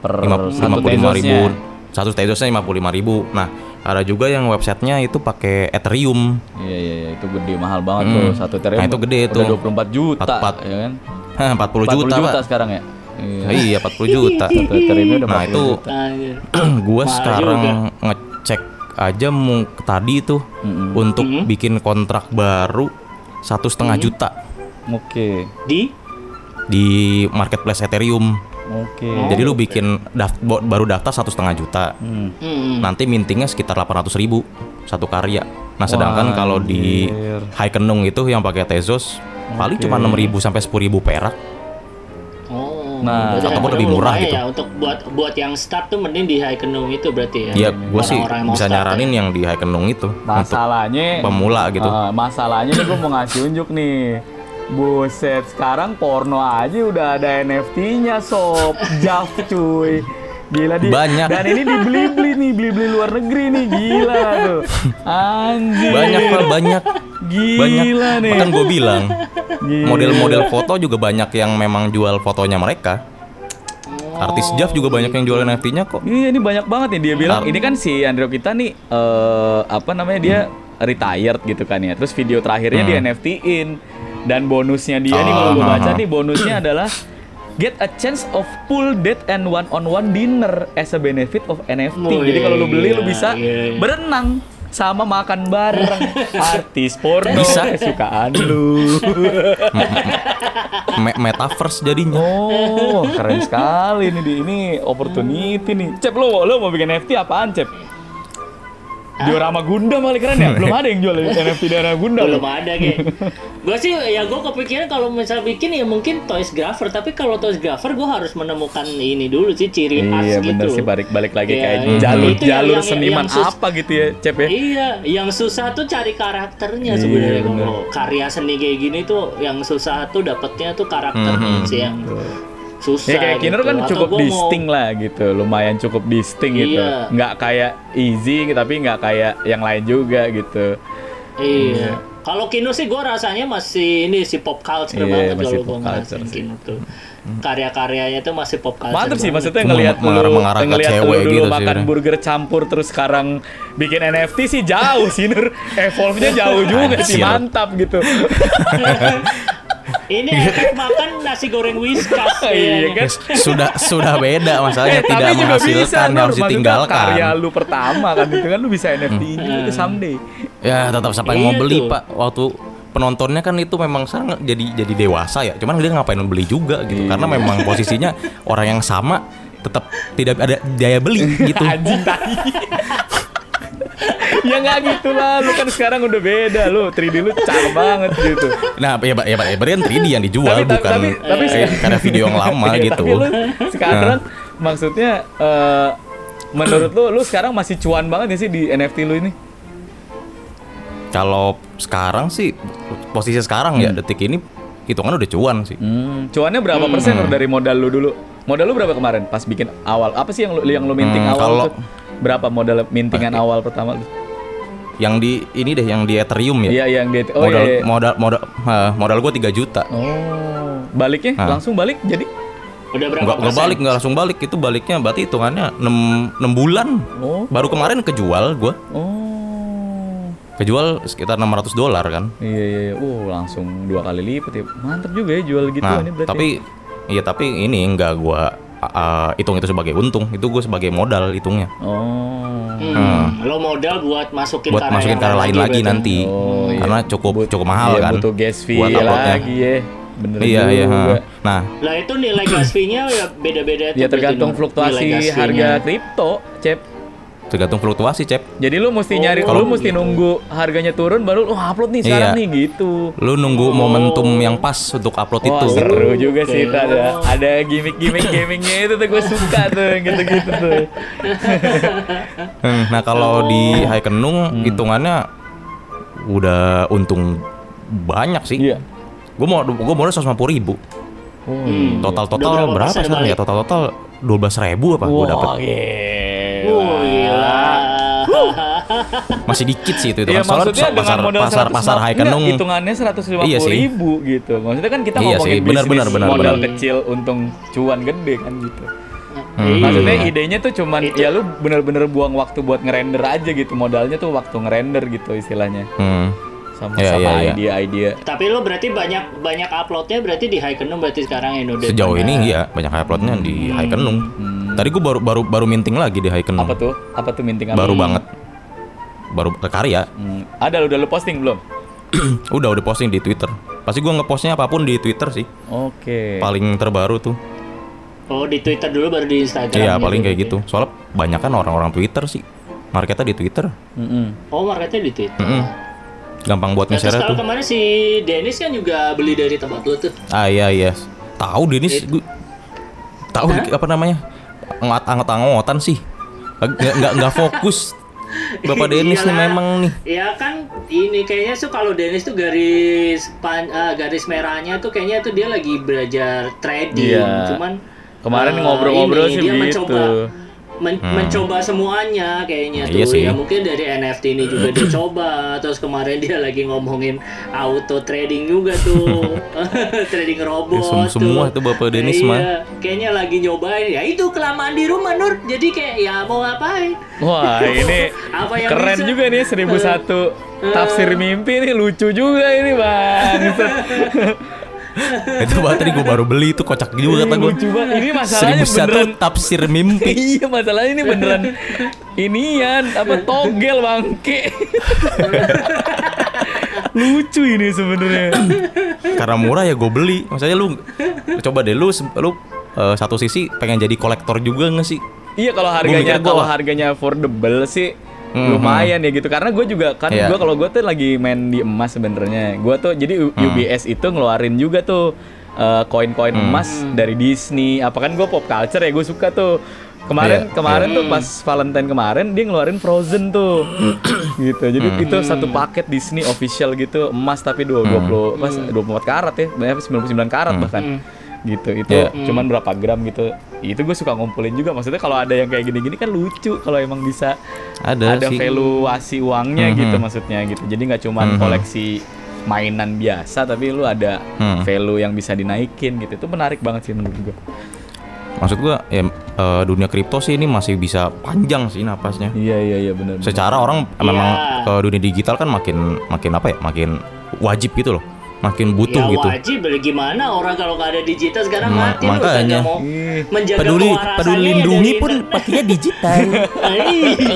Per Lima- satu 55 ribu. Tezosnya. Satu Tezosnya 55 ribu. Nah, ada juga yang websitenya itu pakai Ethereum. Iya iya iya itu gede mahal banget Hmm. tuh satu Ethereum. Nah, itu gede udah tuh. 24 juta Empat- ya kan? Hah, 40, 40 juta, juta Pak. sekarang ya. Iya. Iya, 40 juta. Satu Ethereum udah Nah, 40 itu juta. Gue sekarang juga. ngecek aja mau tadi tuh Mm-mm. untuk Mm-mm. bikin kontrak baru satu setengah juta Oke. Di? di marketplace Ethereum. Oke. Jadi lu bikin daft- baru daftar satu setengah juta. Hmm. Hmm. Nanti mintingnya sekitar 800 ribu satu karya. Nah sedangkan Wah, kalau di anjir. Haikenung itu yang pakai Tezos paling Oke. cuma 6 ribu sampai 10 ribu perak. Oh, Nah, ataupun lebih murah gitu. Ya, untuk buat buat yang start tuh mending di Haikenung itu berarti ya. Ya gue sih mau bisa start nyaranin ya. yang di Haikenung itu untuk Masalahnya pemula gitu. Ah, masalahnya nih gue mau ngasih unjuk nih. Buset, sekarang porno aja udah ada NFT-nya sob. Jaf cuy. Gila di Banyak. Dan ini dibeli-beli nih, beli-beli luar negeri nih, gila tuh. Anjir. Banyak pak banyak banyak. Gila nih. Kan gue bilang model-model foto juga banyak yang memang jual fotonya mereka. Artis Jav juga banyak yang jual NFT-nya kok. Iya ini banyak banget nih dia bilang Ar- ini kan si Andrew kita nih eh apa namanya dia retired gitu kan ya. Terus video terakhirnya Hmm. dia NFT-in dan bonusnya dia nih kalau gue Ah, baca ah, ah. nih bonusnya adalah get a chance of full date and one on one dinner as a benefit of NFT. Oh, Jadi kalau lu beli lu iya, bisa iya. berenang sama makan bareng artis porno Bisa. kesukaan lu. Me- metaverse jadinya. Oh, keren sekali nih di ini opportunity nih. Cep lo, lo mau bikin NFT apaan, Cep? Diorama Gundam kali keren ya? Belum ada yang jual NFT diorama Gundam. belum ada kayak gue sih ya gue kepikiran kalau misal bikin ya mungkin toys grapher tapi kalau toys grapher gue harus menemukan ini dulu sih ciri khas Iya gitu bener sih balik-balik lagi Iya, kayak itu- jalur itu jalur yang- seniman yang sus- apa gitu ya, Cep ya? Iya, yang susah tuh cari karakternya Iya, sebenarnya kalau karya seni kayak gini tuh yang susah tuh dapetnya tuh karakternya Mhm. sih yang susah. Ya kayak Kinur gitu. kan Atau cukup gua mau- distinct lah gitu, lumayan cukup distinct gitu. Iya. Nggak kayak easy tapi nggak kayak yang lain juga gitu. Iya. Kalau Kino sih gue rasanya masih ini si pop culture Iya, banget masih kalau pop gue culture ngerasain sih. Kino tuh. Karya-karyanya tuh masih pop culture. Mantep sih banget. maksudnya ngelihat lu mengarah- mengarah ke ngelihat lu cewek dulu gitu sih, makan udah. burger campur terus sekarang bikin NFT sih jauh sih Nur. Evolve-nya jauh juga sih mantap gitu. Ini efek makan nasi goreng whiskas. Iya kan? sudah sudah beda masalahnya Eh, tidak bisa menghasilkan Nur. harus ditinggalkan. Karya lu pertama kan itu kan lu bisa NFT itu someday. Ya tetap siapa yang mau Iya beli pak waktu penontonnya kan itu memang sekarang jadi jadi dewasa ya cuman dia ngapain beli juga gitu Iya. karena memang posisinya orang yang sama tetap tidak ada daya beli gitu Anjing. ya nggak gitu lah, lu kan sekarang udah beda lu, 3D lu cakep banget gitu. Nah, ya, Pak, ya, Pak, ya, berarti kan 3D yang dijual Tapi- tapi- bukan tapi- tapi- kayak karena video yang lama Iya, gitu. Tapi lu sekarang maksudnya eh, menurut lu lu sekarang masih cuan banget gak sih di NFT lu ini? Kalau sekarang sih posisi sekarang ya detik ini hitungan udah cuan sih. Hmm, cuannya berapa persen dari modal lu dulu? Modal lu berapa kemarin pas bikin awal? Apa sih yang lu yang lu minting Hmm, awal kalau- tuh? Berapa modal mintingan awal pertama lu? Yang di ini deh yang di Ethereum ya. Iya yang dia Oh modal, iya. iya. modal modal eh, modal gua 3 juta. Oh, baliknya Ah. langsung balik jadi? Udah berapa Enggak enggak persen? balik, enggak langsung balik. Itu baliknya berarti hitungannya 6 6 bulan. Oh. Baru kemarin kejual gua. Oh. Kejual sekitar 600 dolar kan. Iya iya iya. Uh, langsung dua kali lipat ya. Mantap juga ya jual gitu Nah, ini berarti. tapi iya tapi ini enggak gua uh, hitung itu sebagai untung. Itu gua sebagai modal hitungnya. Oh. Hmm, Lo modal buat masukin Buat karya masukin karya lain lagi nanti. Oh, iya. Karena cukup But- cukup mahal iya, kan. Butuh gas fee buat uploadnya. lagi ya. Bener Iya, iya. juga. ha. Nah, Lah itu nilai gas fee-nya ya beda-beda tuh Ya tergantung fluktuasi harga kripto, Cep. Tergantung fluktuasi, Cep. Jadi lu mesti nyari, Oh, lu mesti gitu. nunggu harganya turun baru lu oh, upload nih sekarang Iya. nih gitu. Lu nunggu momentum yang pas untuk upload Wah itu. seru juga sih Oke. itu ada ada gimmick-gimmick gamingnya itu tuh gue suka tuh yang gitu-gitu tuh. Hmm, Nah, kalau di High Kenung Hmm. hitungannya udah untung banyak sih. Iya. Gue mau gue modal 150 ribu. Hmm. Total Udah total berapa, persen sekarang ya? Total total 12 ribu apa gue dapet. Wah, gila. Gila. Masih dikit sih itu. itu Iya kan. Soalnya maksudnya pasar, dengan modal pasar, 150 pasar High Kenung hitungannya 150 Iya sih. ribu gitu. Maksudnya kan kita Iya ngomongin sih, benar, bisnis benar, benar, modal benar. kecil untung cuan gede kan gitu. Hmm. Iya. Maksudnya idenya tuh cuman Itu- ya lu bener-bener buang waktu buat ngerender aja gitu. Modalnya tuh waktu ngerender gitu istilahnya. Hmm. Sama Iya, sama iya, iya. idea-idea. Tapi lo berarti banyak banyak uploadnya berarti di High Kenung berarti sekarang udah Sejauh ini iya banyak uploadnya di High Kenung. Tadi gue baru baru baru minting lagi di High Kenung. Apa tuh? Apa tuh minting apa? Baru banget. Baru ke karya. Hmm, Ada lu udah lu posting belum? udah udah posting di Twitter. Pasti gue ngepostnya apa pun di Twitter sih. Oke. Paling terbaru tuh. Oh di Twitter dulu baru di Instagram. Iya gitu paling kayak berarti. gitu. Soalnya banyak kan orang-orang Twitter sih. Marketnya di Twitter. Mm-mm. Oh marketnya di Twitter. Mm-mm. Gampang buat Nah, nge-share kalau tuh. kemarin si Dennis kan juga beli dari tempat lo tuh. Ah iya iya. Tahu Denis gue. Tahu apa namanya? Angot angot angotan sih. Nggak nggak nggak fokus. Bapak Denis nih memang nih. Ya kan ini kayaknya tuh kalau Dennis tuh garis pan, eh, garis merahnya tuh kayaknya tuh dia lagi belajar trading. Iya. Cuman Kemarin eh, ngobrol-ngobrol ini, sih dia begitu. mencoba men- mencoba semuanya kayaknya tuh. Iya sih. Ya mungkin dari NFT ini juga dia coba. Terus kemarin dia lagi ngomongin auto trading juga tuh. trading robot. Ya, sem- semua tuh. tuh Bapak Dennis Iya, mah. Kayaknya lagi nyobain. Ya itu kelamaan di rumah Nur. Jadi kayak ya mau ngapain? Wah ini Apa yang keren bisa? juga nih 1001 tafsir mimpi nih lucu juga ini bang. Itu baterai gue baru beli itu kocak juga kata gue. lucu banget. Ini masalahnya Seribu satu beneran tafsir mimpi. iya masalahnya ini beneran inian apa togel bangke. lucu ini sebenarnya. Karena murah ya gue beli. Maksudnya lu coba deh lu lu eh, satu sisi pengen jadi kolektor juga nggak sih? Iya kalau harganya kalau harganya affordable sih Mhm. lumayan ya gitu. Karena gue juga kan Iya. gue kalau gue tuh lagi main di emas sebenarnya. Gue tuh jadi U- Hmm. UBS itu ngeluarin juga tuh eh, koin-koin Hmm. emas dari Disney. Apa kan gue pop culture ya gue suka tuh. Kemarin Iya, kemarin tuh pas Valentine kemarin dia ngeluarin Frozen tuh. Gitu. Jadi Hmm. itu satu paket Disney official gitu emas tapi dua Hmm. 20 pas 24 karat ya. Banyak 99 karat bahkan gitu itu Iya. cuman berapa gram gitu itu gue suka ngumpulin juga maksudnya kalau ada yang kayak gini-gini kan lucu kalau emang bisa Ada, ada sih. valuasi uangnya Mhm. gitu maksudnya gitu jadi nggak cuman Mhm. koleksi mainan biasa tapi lu ada Hmm. value yang bisa dinaikin gitu itu menarik banget sih menurut gue Maksud gue ya eh, dunia kripto sih ini masih bisa panjang sih napasnya. iya iya iya benar Secara orang Iya. memang ke dunia digital kan makin makin apa ya? Makin wajib gitu loh. Makin butuh ya gitu. wajib gimana? Orang kalau nggak ada digital sekarang Ma- mati makanya. mau Ih, menjaga peduli kewarasannya peduli ya lindungi dari pun pakainya digital.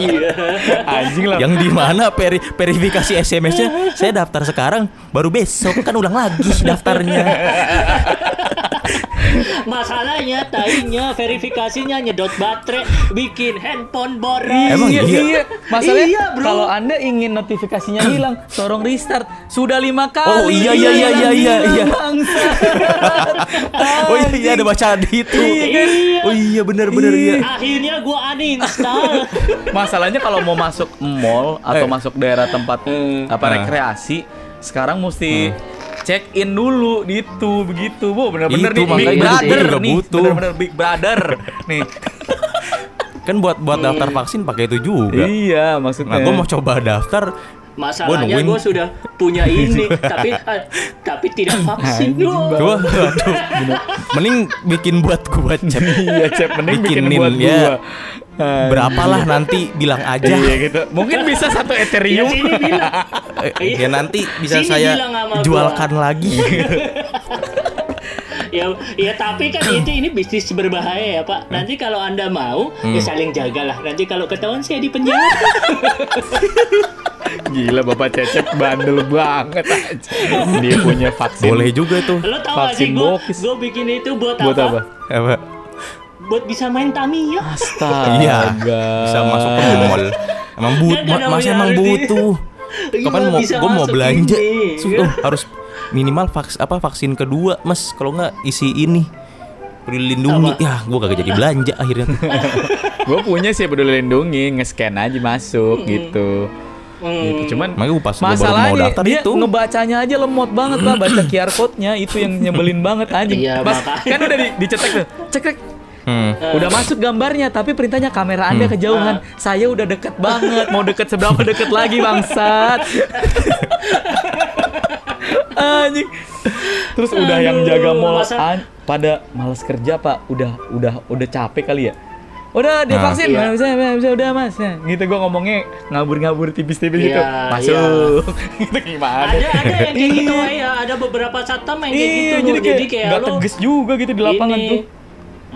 iya. Anjing lah. Yang di mana veri- verifikasi SMS-nya saya daftar sekarang baru besok. Kan ulang lagi daftarnya Masalahnya tainya verifikasinya nyedot baterai, bikin handphone boros. Emang iya? Masalahnya Iya, bro. kalau Anda ingin notifikasinya hilang, sorong restart. Sudah lima kali. Oh, iya, iya, iya, iya, iya, iya. Oh iya, iya ada bacaan itu. Iya. Oh iya benar-benar iya. Akhirnya gua uninstall. Masalahnya kalau mau masuk mall atau Eh. masuk daerah tempat apa Eh. rekreasi, sekarang mesti check in dulu gitu begitu bu bener-bener Itu, nih big brother nih butuh. bener-bener big brother nih Kan buat buat daftar vaksin pakai itu juga. iya maksudnya Nah, gue mau coba daftar. Masalahnya gua sudah punya ini, tapi eh, tapi tidak vaksin. Gua aduh. Mending bikin buat gua chat. iya cep mending bikin buat ya. gua Berapalah nanti bilang aja. iya gitu mungkin bisa satu Ya ethereum sini bilang. Eh, Ya nanti bisa Sini saya bilang sama gua. jualkan lagi. ya ya tapi kan itu ini bisnis berbahaya ya Pak. Nanti kalau Anda mau ya saling jagalah. Nanti kalau ketahuan saya di penjara. gila bapak cecep bandel banget aja dia punya vaksin Boleh juga tuh. Lo tau gak Vaksin sih gue bikin itu buat, buat apa Apa? Buat bisa main Tamiya. astaga Iya. Bisa masuk ke mall. Emang but, masa namanya emang butuh. Iya, Kapan mau gue mau belanja? ini, Su- ya. oh, harus minimal vaks apa vaksin kedua, Mas. Kalau nggak isi ini peduli lindungi. Apa? Ya, gue kagak jadi belanja akhirnya. gue punya sih peduli lindungi nge-scan aja masuk gitu Hmm. gitu cuman Makanya gua pas gua baru mau masalahnya daftar dia itu. ngebacanya aja lemot banget pak baca QR code-nya itu yang nyebelin banget anjing Iya, Mas, kan udah di, dicetek tuh cek cek Hmm. udah masuk gambarnya tapi perintahnya kamera anda kejauhan. Saya udah deket banget. Mau deket seberapa deket lagi bangsat? Anjing. Terus udah yang jaga mall an- pada males kerja pak? Udah udah udah capek kali ya? Udah divaksin Iya. nggak bisa bisa udah mas. Nah, gitu gua ngomongnya ngabur-ngabur tipis-tipis gitu. Iya, masuk. gitu gimana? Ada ada yang kayak gitu Iya. ya, ada beberapa satpam yang kayak iya gitu jadi loh. kayak, Jadi kayak lo tegas juga gitu di lapangan ini. tuh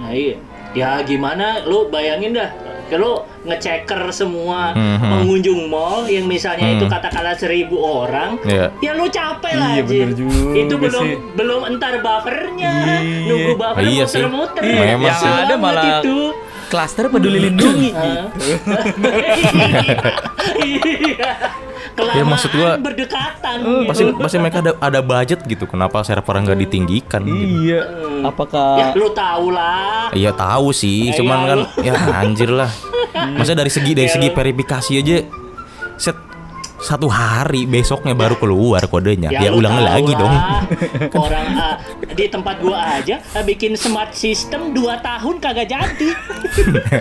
Nah, iya. Ya gimana lu bayangin dah kalau ngeceker semua Mhm. pengunjung mall yang misalnya itu Hmm. katakanlah seribu orang, Iya. ya lu capek lah Iya, bener juga Itu belum sih. belum entar buffernya, Iya. nunggu buffer Iya muter-muter. Iya, yang sih. ada malah itu. klaster peduli lindungi? Iya. Kelamaan Ya, maksud gua- berdekatan. Pasti gitu. pasti mereka ada ada budget gitu. Kenapa server nggak ditinggikan? gitu. Iya. Ya Apakah lu tau lah. Iya tahu sih, Eh, cuman iya, kan lu. ya anjir lah. Maksudnya dari segi dari Ya, segi verifikasi aja set satu hari besoknya baru keluar kodenya. Ya, lu ulang lagi lah. dong. Orang ah, di tempat gua aja ah, bikin smart system 2 tahun kagak jadi.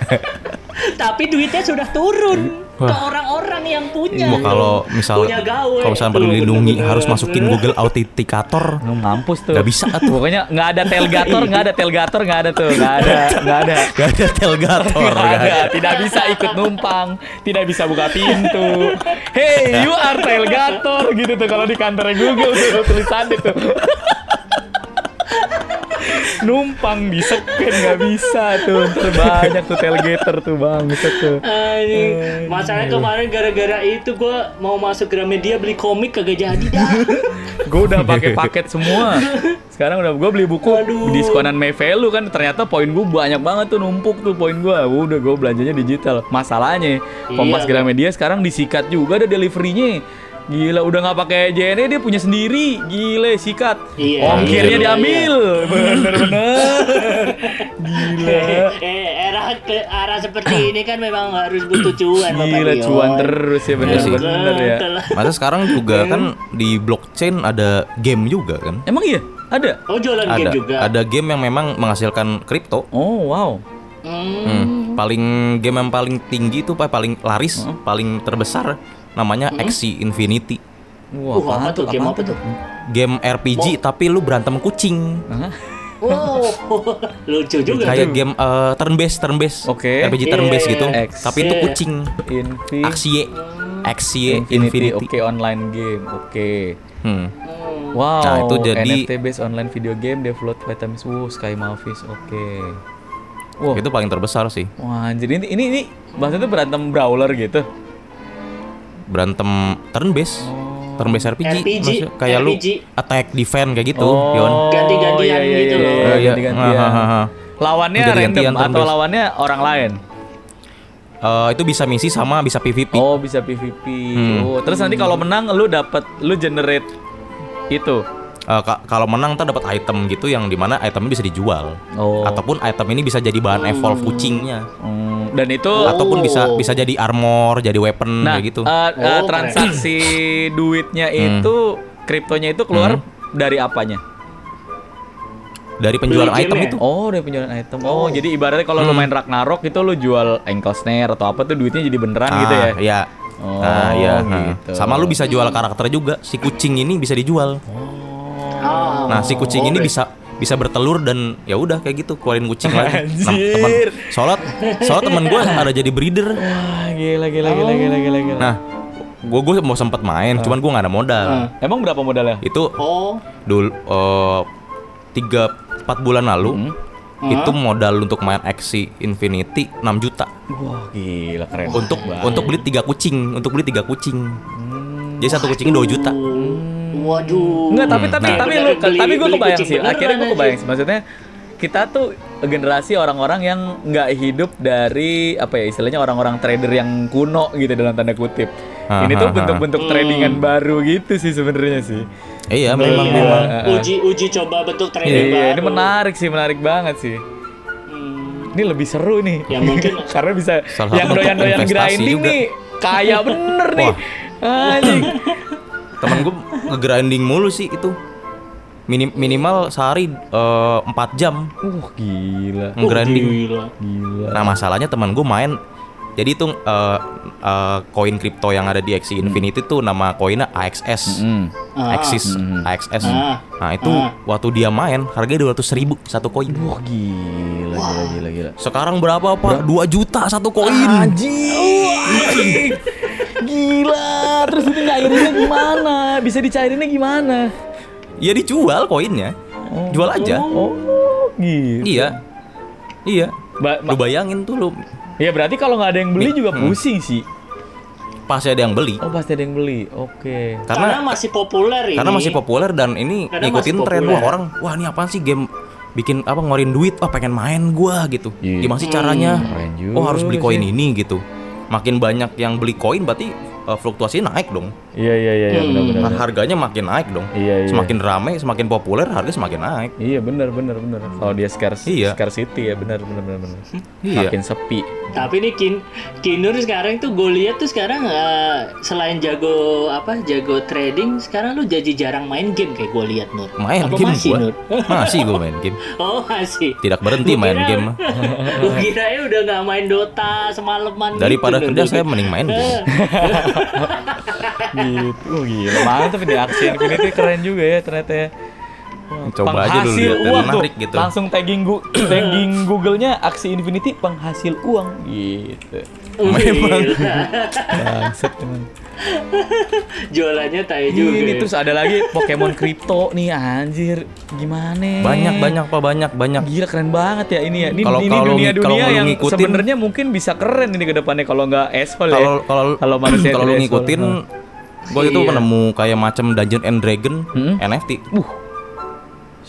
Tapi duitnya sudah turun ke orang-orang yang punya. Wah, kalau misal punya gawe. kalau misalnya dilindungi bener-bener. harus masukin Google Authenticator. Mampus tuh. Nggak bisa tuh. Pokoknya nggak ada telgator, nggak ada telgator, nggak ada tuh, nggak ada, nggak ada. Gak ada telgator. Nggak nggak ada, ada. tidak bisa ikut numpang, tidak bisa buka pintu. Hey, you are telgator gitu tuh kalau di kantornya Google tuh tulisannya tuh. Numpang di scan nggak bisa tuh, Ntar banyak tuh telgator tuh bang, gitu tuh. Anjing. Masalahnya kemarin gara-gara itu gua mau masuk Gramedia beli komik kagak jadi dah. Gue udah pakai paket semua. Sekarang udah gue beli buku Aduh. diskonan May Value kan ternyata poin gue banyak banget tuh numpuk tuh poin gue. Udah gue belanjanya digital. Masalahnya Kompas Iya. Gramedia sekarang disikat juga ada deliverynya. Gila udah nggak pakai JNE dia punya sendiri. Gila sikat. Iya, Ongkirnya iya, diambil. Bener-bener. Gila. eh, era ke arah seperti ini kan memang harus butuh cuan Bapak Gila Dion. cuan terus ya bener-bener ya. Betul. Masa sekarang juga kan di blockchain ada game juga kan? Emang iya? Ada? Oh jualan game Ada juga. ada game yang memang menghasilkan kripto. Oh wow. Hmm. Hmm. Paling game yang paling tinggi itu paling laris, paling terbesar namanya Axie Infinity. Wah, Uh, apa tuh game apa tuh? Game RPG tapi lu berantem kucing. Hah? Wow, lucu juga Kayak tuh. game eh, turn based, turn based. Oke. RPG Iya, turn based iya, gitu. iya. Tapi itu Iya. kucing. Infi Axie Axie Infinity. Infinity. Oke, online game. Oke. Hmm. Wow. Nah, itu jadi- NFT based online video game developed by Times Wow, Sky Malfish. Oke. Wow. Itu paling terbesar sih. Wah, jadi ini ini, ini maksudnya berantem brawler gitu. Berantem turn based. Oh, turn based RPG, RPG, Maksudnya kayak lu RPG. attack defense kayak gitu, Oh, Yon. Ganti-gantian iya, iya, gitu iya, loh. iya, iya. ganti-gantian. Lawannya Ganti-gantian random atau lawannya orang lain? Eh, itu bisa misi sama bisa PVP. Oh, bisa PVP. Hmm. Oh, terus nanti kalau menang lu dapat lu generate itu. Ka- kalau menang ntar dapat item gitu yang di mana itemnya bisa dijual. Oh. Ataupun item ini bisa jadi bahan evolve kucingnya. Hmm, dan itu Oh. Ataupun bisa bisa jadi armor, jadi weapon nah, kayak gitu. eh, eh, Oh, keren. transaksi duitnya Hmm. itu kriptonya itu keluar dari apanya? Dari penjualan Beli item game-nya? itu. Oh, dari penjualan item. Oh, jadi ibaratnya kalau lu Hmm. main Ragnarok itu lu jual ankle snare atau apa tuh duitnya jadi beneran Ah, gitu ya. Iya. Oh, nah, iya. nah. gitu. Sama lu bisa jual karakter juga. Si kucing ini bisa dijual. Oh. Nah, si kucing ini bisa bisa bertelur dan ya udah kayak gitu keluarin kucing lagi. Nah, Anjir. teman gue ada jadi breeder. Wah, gila gila gila gila gila gila. Nah, gue gue mau sempet main, cuman gue nggak ada modal. Ah. Emang berapa modalnya? Itu Oh. dulu eh, tiga empat bulan lalu Hmm. itu modal untuk main Axie Infinity 6 juta Wah, gila keren. untuk banget. untuk beli tiga kucing untuk beli tiga kucing Hmm. jadi satu kucing 2 juta Waduh. Enggak, tapi tapi Nah. tapi lu beli- tapi gue kebayang kucing sih. beneran Akhirnya gue kebayang sih. Maksudnya kita tuh generasi orang-orang yang nggak hidup dari apa ya istilahnya orang-orang trader yang kuno gitu dalam tanda kutip. Ah, Ini tuh bentuk-bentuk Hmm. tradingan baru gitu sih sebenarnya sih. iya Iya. memang Iya. memang Uji uji coba bentuk trading Iya, baru. ini menarik sih, menarik banget sih. Hmm. Ini lebih seru nih. Ya mungkin Karena bisa Salah yang doyan-doyan grinding juga. nih kaya bener nih. Anjing. temen gue nge-grinding mulu sih itu Minim, minimal sehari eh, 4 jam Uh, gila. nge-grinding Gila. Gila. Nah masalahnya teman gue main jadi itu eh, eh, koin kripto yang ada di Axie Infinity tuh nama koinnya AXS, Hmm. Ah. Axis, Hmm. AXS. Ah. Nah itu Ah. waktu dia main harganya 200 ribu satu koin. Wah, gila, gila, gila, gila. Sekarang berapa pak? 2 juta satu koin. Anjing. Gila. Nyairinnya gimana? Bisa dicairinnya gimana? Ya dijual koinnya, jual aja. Oh, gitu. Iya, iya. Ba- Lu bayangin tuh lu ya berarti kalau nggak ada yang beli Mi- juga hmm. pusing sih. pasti ada yang beli. Oh, pasti ada yang beli. Oke. Karena, Karena masih populer ini. karena masih populer dan ini Karena ngikutin tren wah orang wah ini apaan sih game bikin apa ngeluarin duit wah pengen main gua gitu Iya. gimana sih caranya juga oh harus beli koin ini gitu makin banyak yang beli koin berarti uh, fluktuasinya naik dong Iya, iya, iya, iya, Hmm. benar, benar. Nah, harganya makin naik dong Iya, iya. semakin rame semakin populer harga semakin naik Iya, benar, benar, benar. Kalau dia scarce, Iya. scarcity ya, benar, benar, benar, benar. Iya. Makin sepi. Tapi nih Kin, Kinur sekarang tuh gue lihat tuh sekarang eh, selain jago apa jago trading, sekarang lu jadi jarang main game kayak gue lihat Nur. main Apa game masih gua Nur? masih gua main game Oh masih. tidak berhenti Gua main kira- game Gue kira ya udah nggak main Dota semalaman daripada gitu, kerja Nur. saya mending main game gitu. Oh, gila. Mantap ini aksi Infinity keren juga ya ternyata ya. Coba aja dulu penghasil lihat, uang tuh. menarik gitu. Langsung tagging gu tagging Google-nya aksi Infinity penghasil uang gitu. Memang. Gila. Bangsat teman. Jualannya tai juga. Ini ya. terus ada lagi Pokemon Crypto nih anjir. Gimana? banyak banyak pak banyak banyak Gila keren banget ya ini ya. Ini Kalau- ini kalau lu- dunia-dunia kalau lu yang ngikutin- sebenarnya mungkin bisa keren ini ke depannya kalau nggak asshole ya. kalau kalau Kalau manusia kalau ngikutin gue itu Iya. menemu kayak macam Dungeon and Dragon Hmm? NFT Uh.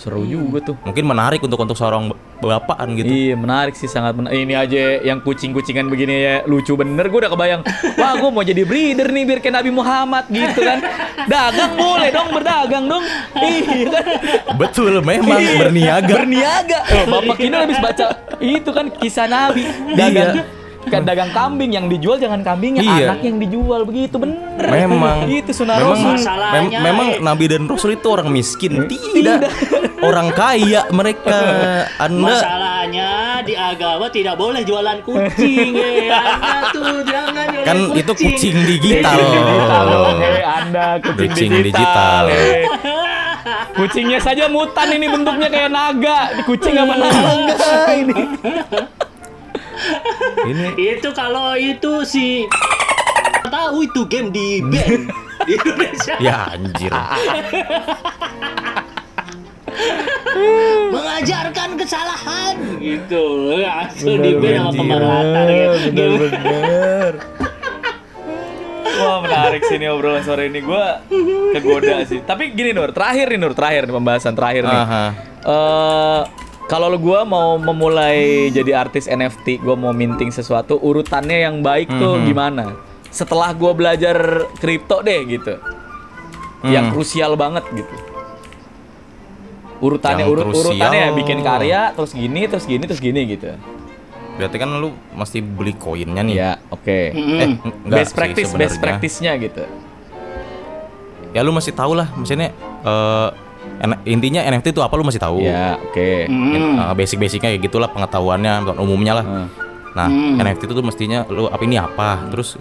Seru juga tuh. mungkin menarik untuk untuk seorang bapaan gitu Iya menarik sih sangat menarik. Ini aja yang kucing-kucingan begini ya lucu bener. Gue udah kebayang. Wah gue mau jadi breeder nih biar kayak Nabi Muhammad gitu kan. Dagang boleh dong berdagang dong. Iya kan. betul memang Iya, berniaga Berniaga. Oh, Bapak Kino habis baca itu kan kisah Nabi. Dagang. Kan dagang kambing yang dijual jangan kambingnya, Iya. anak yang dijual begitu bener. memang Itu sunah memang mem- memang eh. Nabi dan Rasul itu orang miskin tidak orang kaya mereka anda Masalahnya di agama tidak boleh jualan kucing ya. Anda tuh jangan jualan kan kucing. itu kucing digital. Eh, Anda kucing, Kucing digital. digital. Kucingnya saja mutan ini bentuknya kayak naga. Di kucing sama naga ini. ini Itu kalau itu si tahu itu game di ban di Indonesia ya anjir mengajarkan kesalahan gitu langsung di ban sama pemerhatan ya. Bener. Wah menarik sih ini obrolan sore ini gue kegoda sih. Tapi gini Nur, terakhir nih Nur, terakhir nih pembahasan terakhir nih. Aha. Eh kalau gue mau memulai jadi artis NFT, gue mau minting sesuatu, urutannya yang baik tuh Mhm. gimana? Setelah gue belajar kripto deh gitu, yang Hmm. krusial banget gitu. Urutannya Yang urut krusial. urutannya bikin karya, terus gini, terus gini, terus gini gitu. Berarti kan lu mesti beli koinnya nih. Ya, oke. Mm-mm. Eh, enggak Best sih practice, best practice-nya gitu. Ya lu masih tahu lah, maksudnya N- intinya NFT itu apa lu masih tahu. Ya, oke. Hmm. Eh, basic-basicnya kayak gitulah pengetahuannya umumnya lah. Hmm. Nah, Hmm. NFT itu tuh mestinya lu apa ini apa? Terus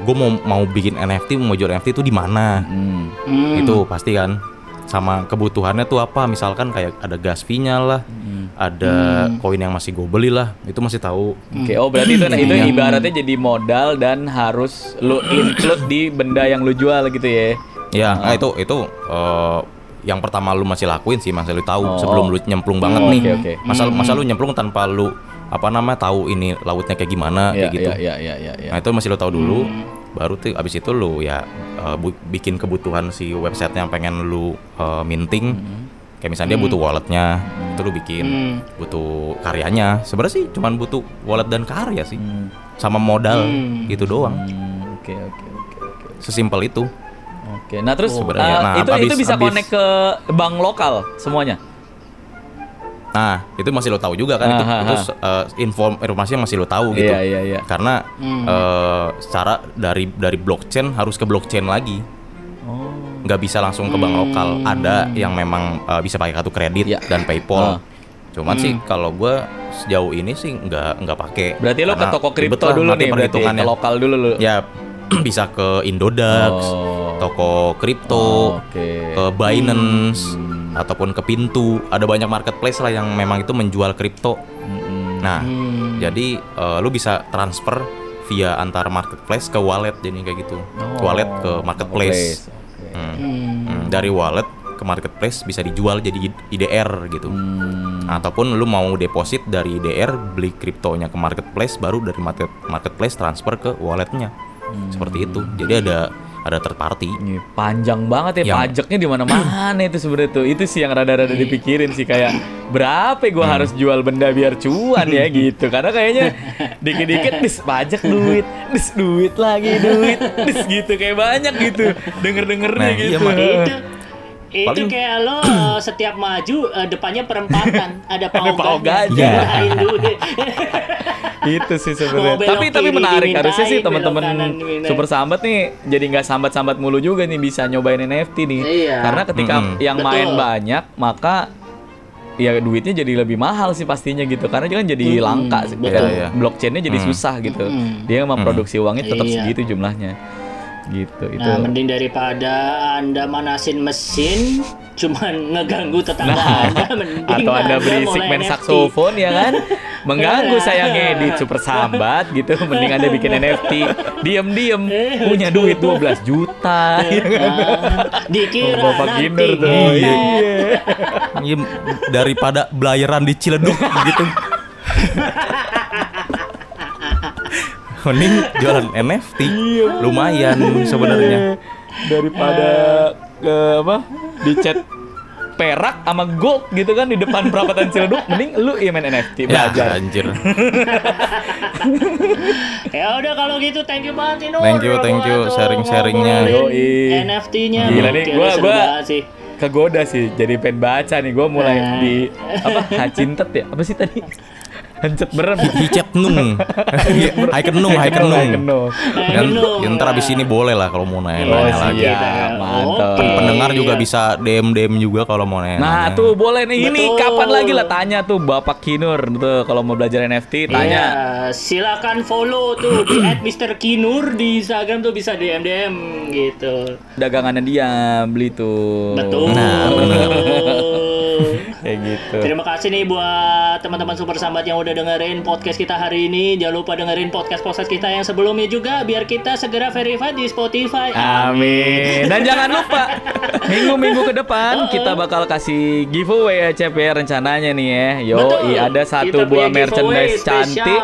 gue mau mau bikin NFT, mau jual NFT itu di mana? Hmm. Hmm. Itu pasti kan. Sama kebutuhannya tuh apa? Misalkan kayak ada gas fee-nya lah, Hmm. ada koin yang masih gue beli lah, itu masih tahu. Oke, oh berarti itu itu Iya. ibaratnya jadi modal dan harus lu include di benda yang lu jual gitu ya. Ya, nah, itu itu eh, yang pertama lu masih lakuin sih, masih lu tahu Oh. sebelum lu nyemplung banget Oh, nih. oke, oke. Masa masa lu nyemplung tanpa lu apa namanya tahu ini lautnya kayak gimana Iya, kayak gitu. iya, iya, iya, iya. Nah itu masih lo tahu dulu, baru tuh abis itu lu ya uh, bikin kebutuhan si website yang pengen lu uh, minting. Kayak misalnya dia butuh walletnya, itu lu bikin. Hmm. Butuh karyanya, sebenarnya sih cuman butuh wallet dan karya sih, Hmm. sama modal Hmm. gitu doang. Hmm, Oke, oke, oke, oke. Sesimpel itu. Oke, nah terus sebenarnya. uh, Nah, itu habis- itu bisa habis- connect ke bank lokal semuanya. Nah itu masih lo tahu juga kan, itu, Ah, itu ah. uh, inform informasi yang masih lo tahu gitu. Iya, iya, iya. Karena Hmm. uh, secara dari dari blockchain harus ke blockchain lagi. Oh. nggak bisa langsung ke bank lokal. Ada yang memang uh, bisa pakai kartu kredit Ya. dan PayPal. Ah. Cuman sih kalau gue sejauh ini sih nggak nggak pakai. Berarti lo ke toko kripto dulu nih, berarti ke lokal dulu lo. Ya bisa ke Indodax, Oh. toko kripto, Oh, Oke. ke Binance ataupun ke Pintu. Ada banyak marketplace lah yang memang itu menjual kripto. Mm-mm. Nah, Hmm. jadi uh, lu bisa transfer via antar marketplace ke wallet jadi kayak gitu. Oh, Wallet ke marketplace. Oke. Hmm. Hmm. Hmm, dari wallet ke marketplace bisa dijual jadi IDR gitu. Hmm. Ataupun lu mau deposit dari IDR beli kriptonya ke marketplace baru dari market marketplace transfer ke walletnya. Seperti itu. Jadi ada ada third party. Panjang banget ya Yang- pajaknya di mana-mana itu sebenarnya tuh. Itu sih yang rada-rada dipikirin sih kayak berapa gua harus jual benda biar cuan ya gitu. Karena kayaknya dikit-dikit dis pajak duit, dis duit lagi duit, dis gitu kayak banyak gitu. Denger-dengernya Nah, iya, gitu. Itu itu Paling- kayak lo eh, setiap maju eh, depannya perempatan ada Ada pao pao gajah. gajah duit itu sih sebenarnya. Tapi tapi menarik harusnya sih teman-teman super sambat nih jadi nggak sambat-sambat mulu juga nih bisa nyobain NFT nih. Iya. Karena ketika Mm-mm. yang Betul. main banyak maka ya duitnya jadi lebih mahal sih pastinya gitu karena kan jadi Mm-mm, langka sih betul. Iya. blockchainnya jadi Mm. susah gitu Mm-mm. dia memproduksi uangnya tetap Iya. segitu jumlahnya gitu itu Nah, mending daripada Anda manasin mesin cuman ngeganggu tetangga Nah, Anda mending atau anda berisik main NFT. saksofon ya kan mengganggu saya ngedit super sambat gitu mending anda bikin NFT diem-diem punya duit 12 juta ya kan? Nah, dikira Oh, Bapak nanti tuh hebat. iya. Iya, daripada belayaran di Ciledug gitu. Mending jualan NFT. Lumayan sebenarnya. daripada ke apa dicat perak sama gold gitu kan di depan perapatan Ciledug mending lu iya main NFT Ya, belajar anjir. Ya udah kalau gitu thank you banget Inur. Thank you, thank you, sharing-sharingnya. NFT-nya. Gila nih, gua- gua- kegoda sih jadi pengen baca nih gue mulai Nah. di apa hacintet ya apa sih tadi hancet berem Hicet nung. Haiken nung, haiken nung. Kenung. Dan ya, ntar abis ini boleh lah kalau mau Oh nanya-nanya lagi. siap, mantap. Pendengar juga Iya. bisa DM DM juga kalau mau nanya. Nah tuh boleh nih ini Betul. kapan lagi lah tanya tuh Bapak Kinur tuh kalau mau belajar NFT tanya Iya, silakan follow tuh di @mrkinur di Instagram tuh bisa DM DM gitu. dagangannya dia beli tuh. Betul. Nah, bener. Kayak gitu. Terima kasih nih buat teman-teman super sambat yang udah dengerin podcast kita hari ini. Jangan lupa dengerin podcast-podcast kita yang sebelumnya juga biar kita segera verify di Spotify. Amin. Dan jangan lupa minggu-minggu ke depan oh, kita bakal kasih giveaway ya CP ya, rencananya nih ya. Yo, Betul. I, ada satu kita buah merchandise special. cantik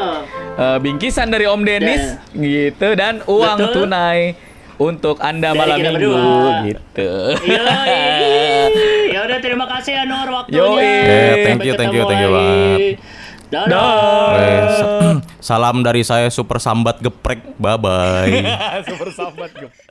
uh, bingkisan dari Om Denis yeah. gitu dan uang Betul. tunai untuk Anda dari malam minggu berdua. gitu. Yoi. Ya udah terima kasih Anur waktunya. Yo, yeah, thank you, thank you, thank you banget. Dadah. Salam dari saya Super Sambat Geprek. Bye bye. Super Sambat Geprek.